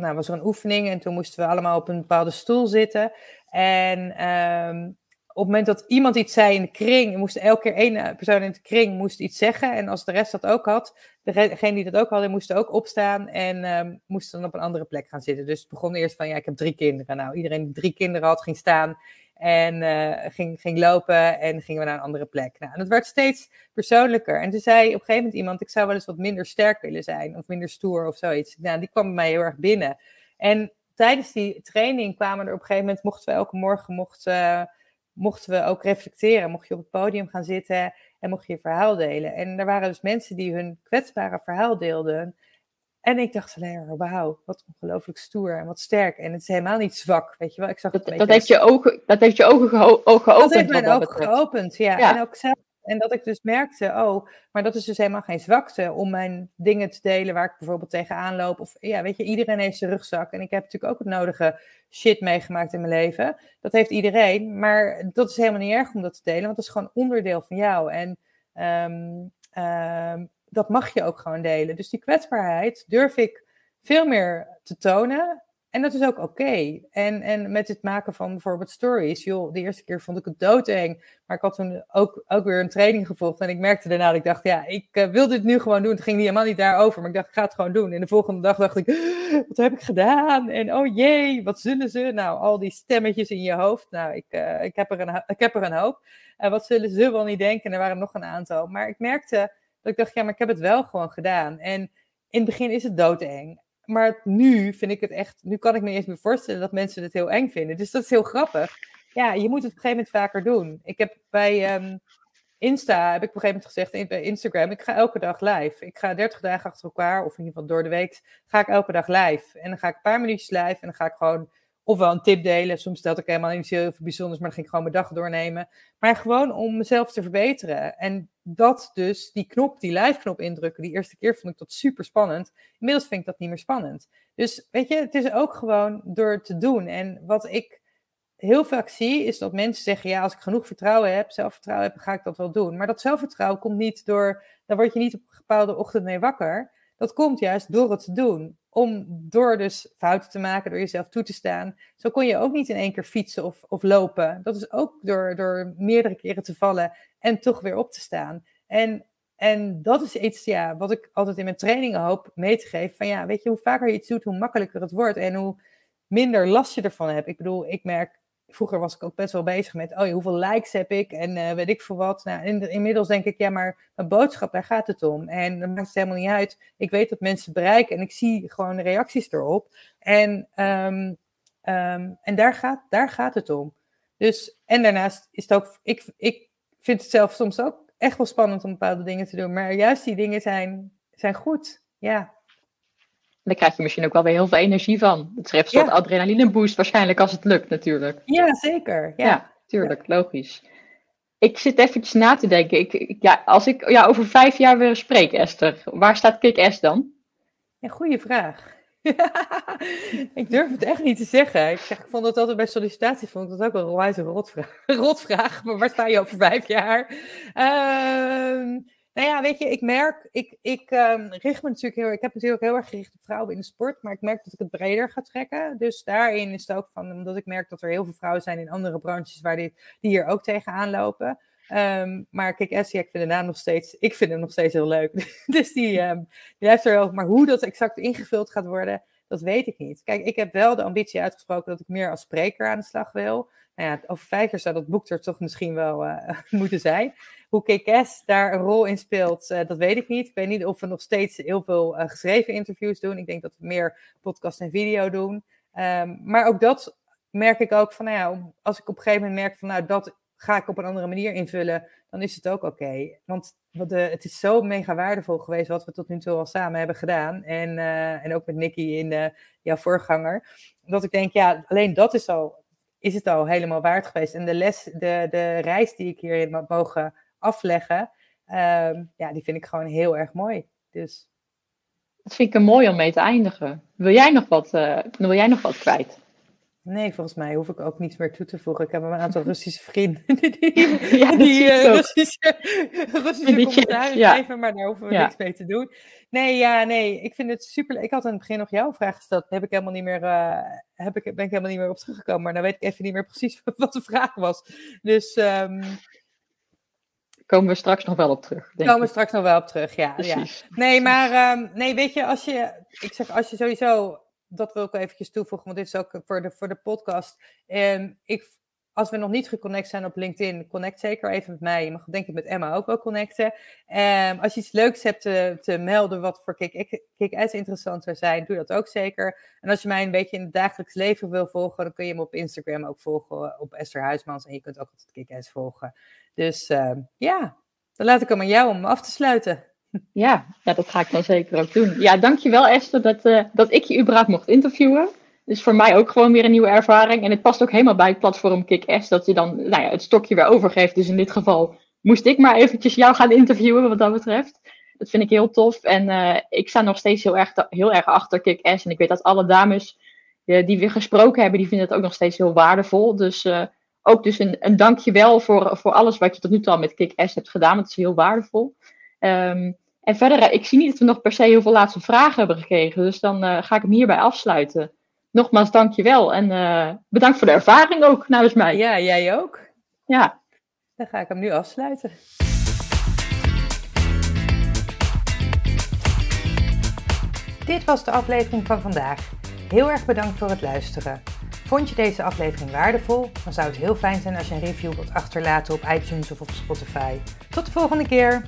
Speaker 2: nou, was er een oefening. En toen moesten we allemaal op een bepaalde stoel zitten. En um, op het moment dat iemand iets zei in de kring, moest elke keer één persoon in de kring moest iets zeggen. En als de rest dat ook had, degene die dat ook hadden, moesten ook opstaan en um, moesten dan op een andere plek gaan zitten. Dus het begon eerst van, ja, ik heb drie kinderen. Nou, iedereen die drie kinderen had, ging staan en uh, ging, ging lopen en gingen we naar een andere plek. Nou, en het werd steeds persoonlijker. En toen zei op een gegeven moment iemand, ik zou wel eens wat minder sterk willen zijn, of minder stoer of zoiets. Nou, die kwam bij mij heel erg binnen. En tijdens die training kwamen er op een gegeven moment, mochten we elke morgen, mochten... Uh, mochten we ook reflecteren. Mocht je op het podium gaan zitten en mocht je je verhaal delen. En er waren dus mensen die hun kwetsbare verhaal deelden. En ik dacht alleen maar, wauw, wat ongelooflijk stoer en wat sterk. En het is helemaal niet zwak, weet je wel. Ik zag
Speaker 1: dat, dat, heeft je ogen, dat heeft je ogen geopend.
Speaker 2: Dat heeft mijn ogen geopend, ja. ja. En ook zelf en dat ik dus merkte, oh, maar dat is dus helemaal geen zwakte om mijn dingen te delen waar ik bijvoorbeeld tegenaan loop. Of ja, weet je, iedereen heeft zijn rugzak. En ik heb natuurlijk ook het nodige shit meegemaakt in mijn leven. Dat heeft iedereen. Maar dat is helemaal niet erg om dat te delen, want dat is gewoon onderdeel van jou. En um, um, dat mag je ook gewoon delen. Dus die kwetsbaarheid durf ik veel meer te tonen. En dat is ook oké. En, en met het maken van bijvoorbeeld stories. Joh, de eerste keer vond ik het doodeng. Maar ik had toen ook, ook weer een training gevolgd. En ik merkte daarna dat ik dacht, ja, ik uh, wil dit nu gewoon doen. Het ging niet helemaal niet daarover. Maar ik dacht, ik ga het gewoon doen. En de volgende dag dacht ik, wat heb ik gedaan? En oh jee, wat zullen ze? Nou, al die stemmetjes in je hoofd. Nou, ik, uh, ik, heb, er een, ik heb er een hoop. En uh, wat zullen ze wel niet denken? En er waren nog een aantal. Maar ik merkte dat ik dacht, ja, maar ik heb het wel gewoon gedaan. En in het begin is het doodeng maar nu vind ik het echt, nu kan ik me eens meer voorstellen dat mensen het heel eng vinden. Dus dat is heel grappig. Ja, je moet het op een gegeven moment vaker doen. Ik heb bij um, Insta, heb ik op een gegeven moment gezegd, bij Instagram, ik ga elke dag live. Ik ga 30 dagen achter elkaar, of in ieder geval door de week, ga ik elke dag live. En dan ga ik een paar minuutjes live en dan ga ik gewoon ofwel een tip delen. Soms stelde ik helemaal niet heel veel bijzonders, maar dan ging ik gewoon mijn dag doornemen. Maar gewoon om mezelf te verbeteren. En dat dus, die knop, die live knop indrukken, die eerste keer vond ik dat super spannend. Inmiddels vind ik dat niet meer spannend. Dus weet je, het is ook gewoon door te doen. En wat ik heel vaak zie, is dat mensen zeggen: ja, als ik genoeg vertrouwen heb, zelfvertrouwen heb, ga ik dat wel doen. Maar dat zelfvertrouwen komt niet door, daar word je niet op een bepaalde ochtend mee wakker. Dat komt juist door het te doen. Om door dus fouten te maken, door jezelf toe te staan. Zo kon je ook niet in één keer fietsen of, of lopen. Dat is ook door, door meerdere keren te vallen en toch weer op te staan. En, en dat is iets ja, wat ik altijd in mijn trainingen hoop mee te geven. Van ja, weet je, hoe vaker je iets doet, hoe makkelijker het wordt. En hoe minder last je ervan hebt. Ik bedoel, ik merk vroeger was ik ook best wel bezig met, oh, hoeveel likes heb ik en uh, weet ik veel wat. Nou, in, inmiddels denk ik, ja, maar mijn boodschap, daar gaat het om. En dan maakt het helemaal niet uit. Ik weet dat mensen bereiken en ik zie gewoon de reacties erop. En, um, um, en daar, gaat, daar gaat het om. Dus, en daarnaast is het ook, ik, ik vind het zelf soms ook echt wel spannend om bepaalde dingen te doen. Maar juist die dingen zijn, zijn goed. Ja.
Speaker 1: Dan krijg je misschien ook wel weer heel veel energie van. Het een soort ja. adrenaline boost waarschijnlijk als het lukt natuurlijk.
Speaker 2: Ja, zeker. Ja,
Speaker 1: ja tuurlijk, ja. logisch. Ik zit eventjes na te denken. Ik, ik, ja, als ik ja, over vijf jaar weer spreek, Esther, waar staat Kick-S dan?
Speaker 2: Ja, goede vraag. [laughs] ik durf het echt niet te zeggen. Ik, zeg, ik vond het altijd bij sollicitatie vond ik dat ook een wijze rotvraag. [laughs] rotvraag. Maar waar sta je over vijf jaar? Uh, nou ja, weet je, ik merk, ik, ik um, richt me natuurlijk heel, ik heb natuurlijk heel erg gericht op vrouwen in de sport, maar ik merk dat ik het breder ga trekken. Dus daarin is het ook van, omdat ik merk dat er heel veel vrouwen zijn in andere branches waar die hier ook tegenaan lopen. Um, maar kijk, Essie, ik vind de naam nog steeds, ik vind hem nog steeds heel leuk. [laughs] dus die, um, die heeft er ook, maar hoe dat exact ingevuld gaat worden, Dat weet ik niet. Kijk, ik heb wel de ambitie uitgesproken dat ik meer als spreker aan de slag wil. Nou ja, over vijf jaar zou dat boek er toch misschien wel uh, [laughs] moeten zijn. Hoe KKS daar een rol in speelt, uh, dat weet ik niet. Ik weet niet of we nog steeds heel veel uh, geschreven interviews doen. Ik denk dat we meer podcast en video doen. Um, maar ook dat merk ik ook van, nou ja, als ik op een gegeven moment merk van, nou, dat ga ik op een andere manier invullen, dan is het ook oké. Okay. Want het is zo mega waardevol geweest wat we tot nu toe al samen hebben gedaan. En, uh, en ook met Nicky in jouw voorganger. Dat ik denk, ja, alleen dat is al, is het al helemaal waard geweest. En de les, de, de reis die ik hierin heb mogen afleggen, uh, ja, die vind ik gewoon heel erg mooi. Dus.
Speaker 1: Dat vind ik een mooi om mee te eindigen. Wil jij nog wat, uh, wil jij nog wat kwijt?
Speaker 2: Nee, volgens mij hoef ik ook niets meer toe te voegen. Ik heb een aantal [laughs] Russische vrienden die, ja, die uh, Russische, Russische commentaren ja. geven, maar daar hoeven we ja. niks mee te doen. Nee, ja, nee, ik vind het super. Ik had in het begin nog jouw vraag gesteld. Heb ik helemaal niet meer, uh, heb ik, ben ik helemaal niet meer op teruggekomen. Maar dan weet ik even niet meer precies [laughs] wat de vraag was. Dus. Um,
Speaker 1: komen we straks nog wel op terug.
Speaker 2: Denk komen we straks nog wel op terug, ja. ja. Nee, maar um, nee, weet je, als je, ik zeg, als je sowieso dat wil ik eventjes toevoegen, want dit is ook voor de, voor de podcast. Um, ik, als we nog niet geconnect zijn op LinkedIn, connect zeker even met mij. Je mag denk ik met Emma ook wel connecten. Um, als je iets leuks hebt te, te melden wat voor Kick-Ass interessant zou zijn, doe dat ook zeker. En als je mij een beetje in het dagelijks leven wil volgen, dan kun je me op Instagram ook volgen op Esther Huismans. En je kunt ook altijd Kick-Ass volgen. Dus um, ja, dan laat ik hem aan jou om af te sluiten.
Speaker 1: Ja, ja, dat ga ik dan zeker ook doen. Ja, dankjewel Esther dat, uh, dat ik je überhaupt mocht interviewen. Dus voor mij ook gewoon weer een nieuwe ervaring. En het past ook helemaal bij het platform Kick-Ass dat je dan nou ja, het stokje weer overgeeft. Dus in dit geval moest ik maar eventjes jou gaan interviewen wat dat betreft. Dat vind ik heel tof. En uh, ik sta nog steeds heel erg, heel erg achter Kick-Ass. En ik weet dat alle dames uh, die we gesproken hebben, die vinden het ook nog steeds heel waardevol. Dus ook dus een, een dankjewel voor, voor alles wat je tot nu toe al met Kick-Ass hebt gedaan. Het is heel waardevol. Um, en verder, eh, ik zie niet dat we nog per se heel veel laatste vragen hebben gekregen. Dus dan ga ik hem hierbij afsluiten. Nogmaals, dankjewel. En uh, bedankt voor de ervaring ook namens mij.
Speaker 2: Ja, jij ook.
Speaker 1: Ja.
Speaker 2: Dan ga ik hem nu afsluiten. Dit was de aflevering van vandaag. Heel erg bedankt voor het luisteren. Vond je deze aflevering waardevol? Dan zou het heel fijn zijn als je een review wilt achterlaten op iTunes of op Spotify. Tot de volgende keer!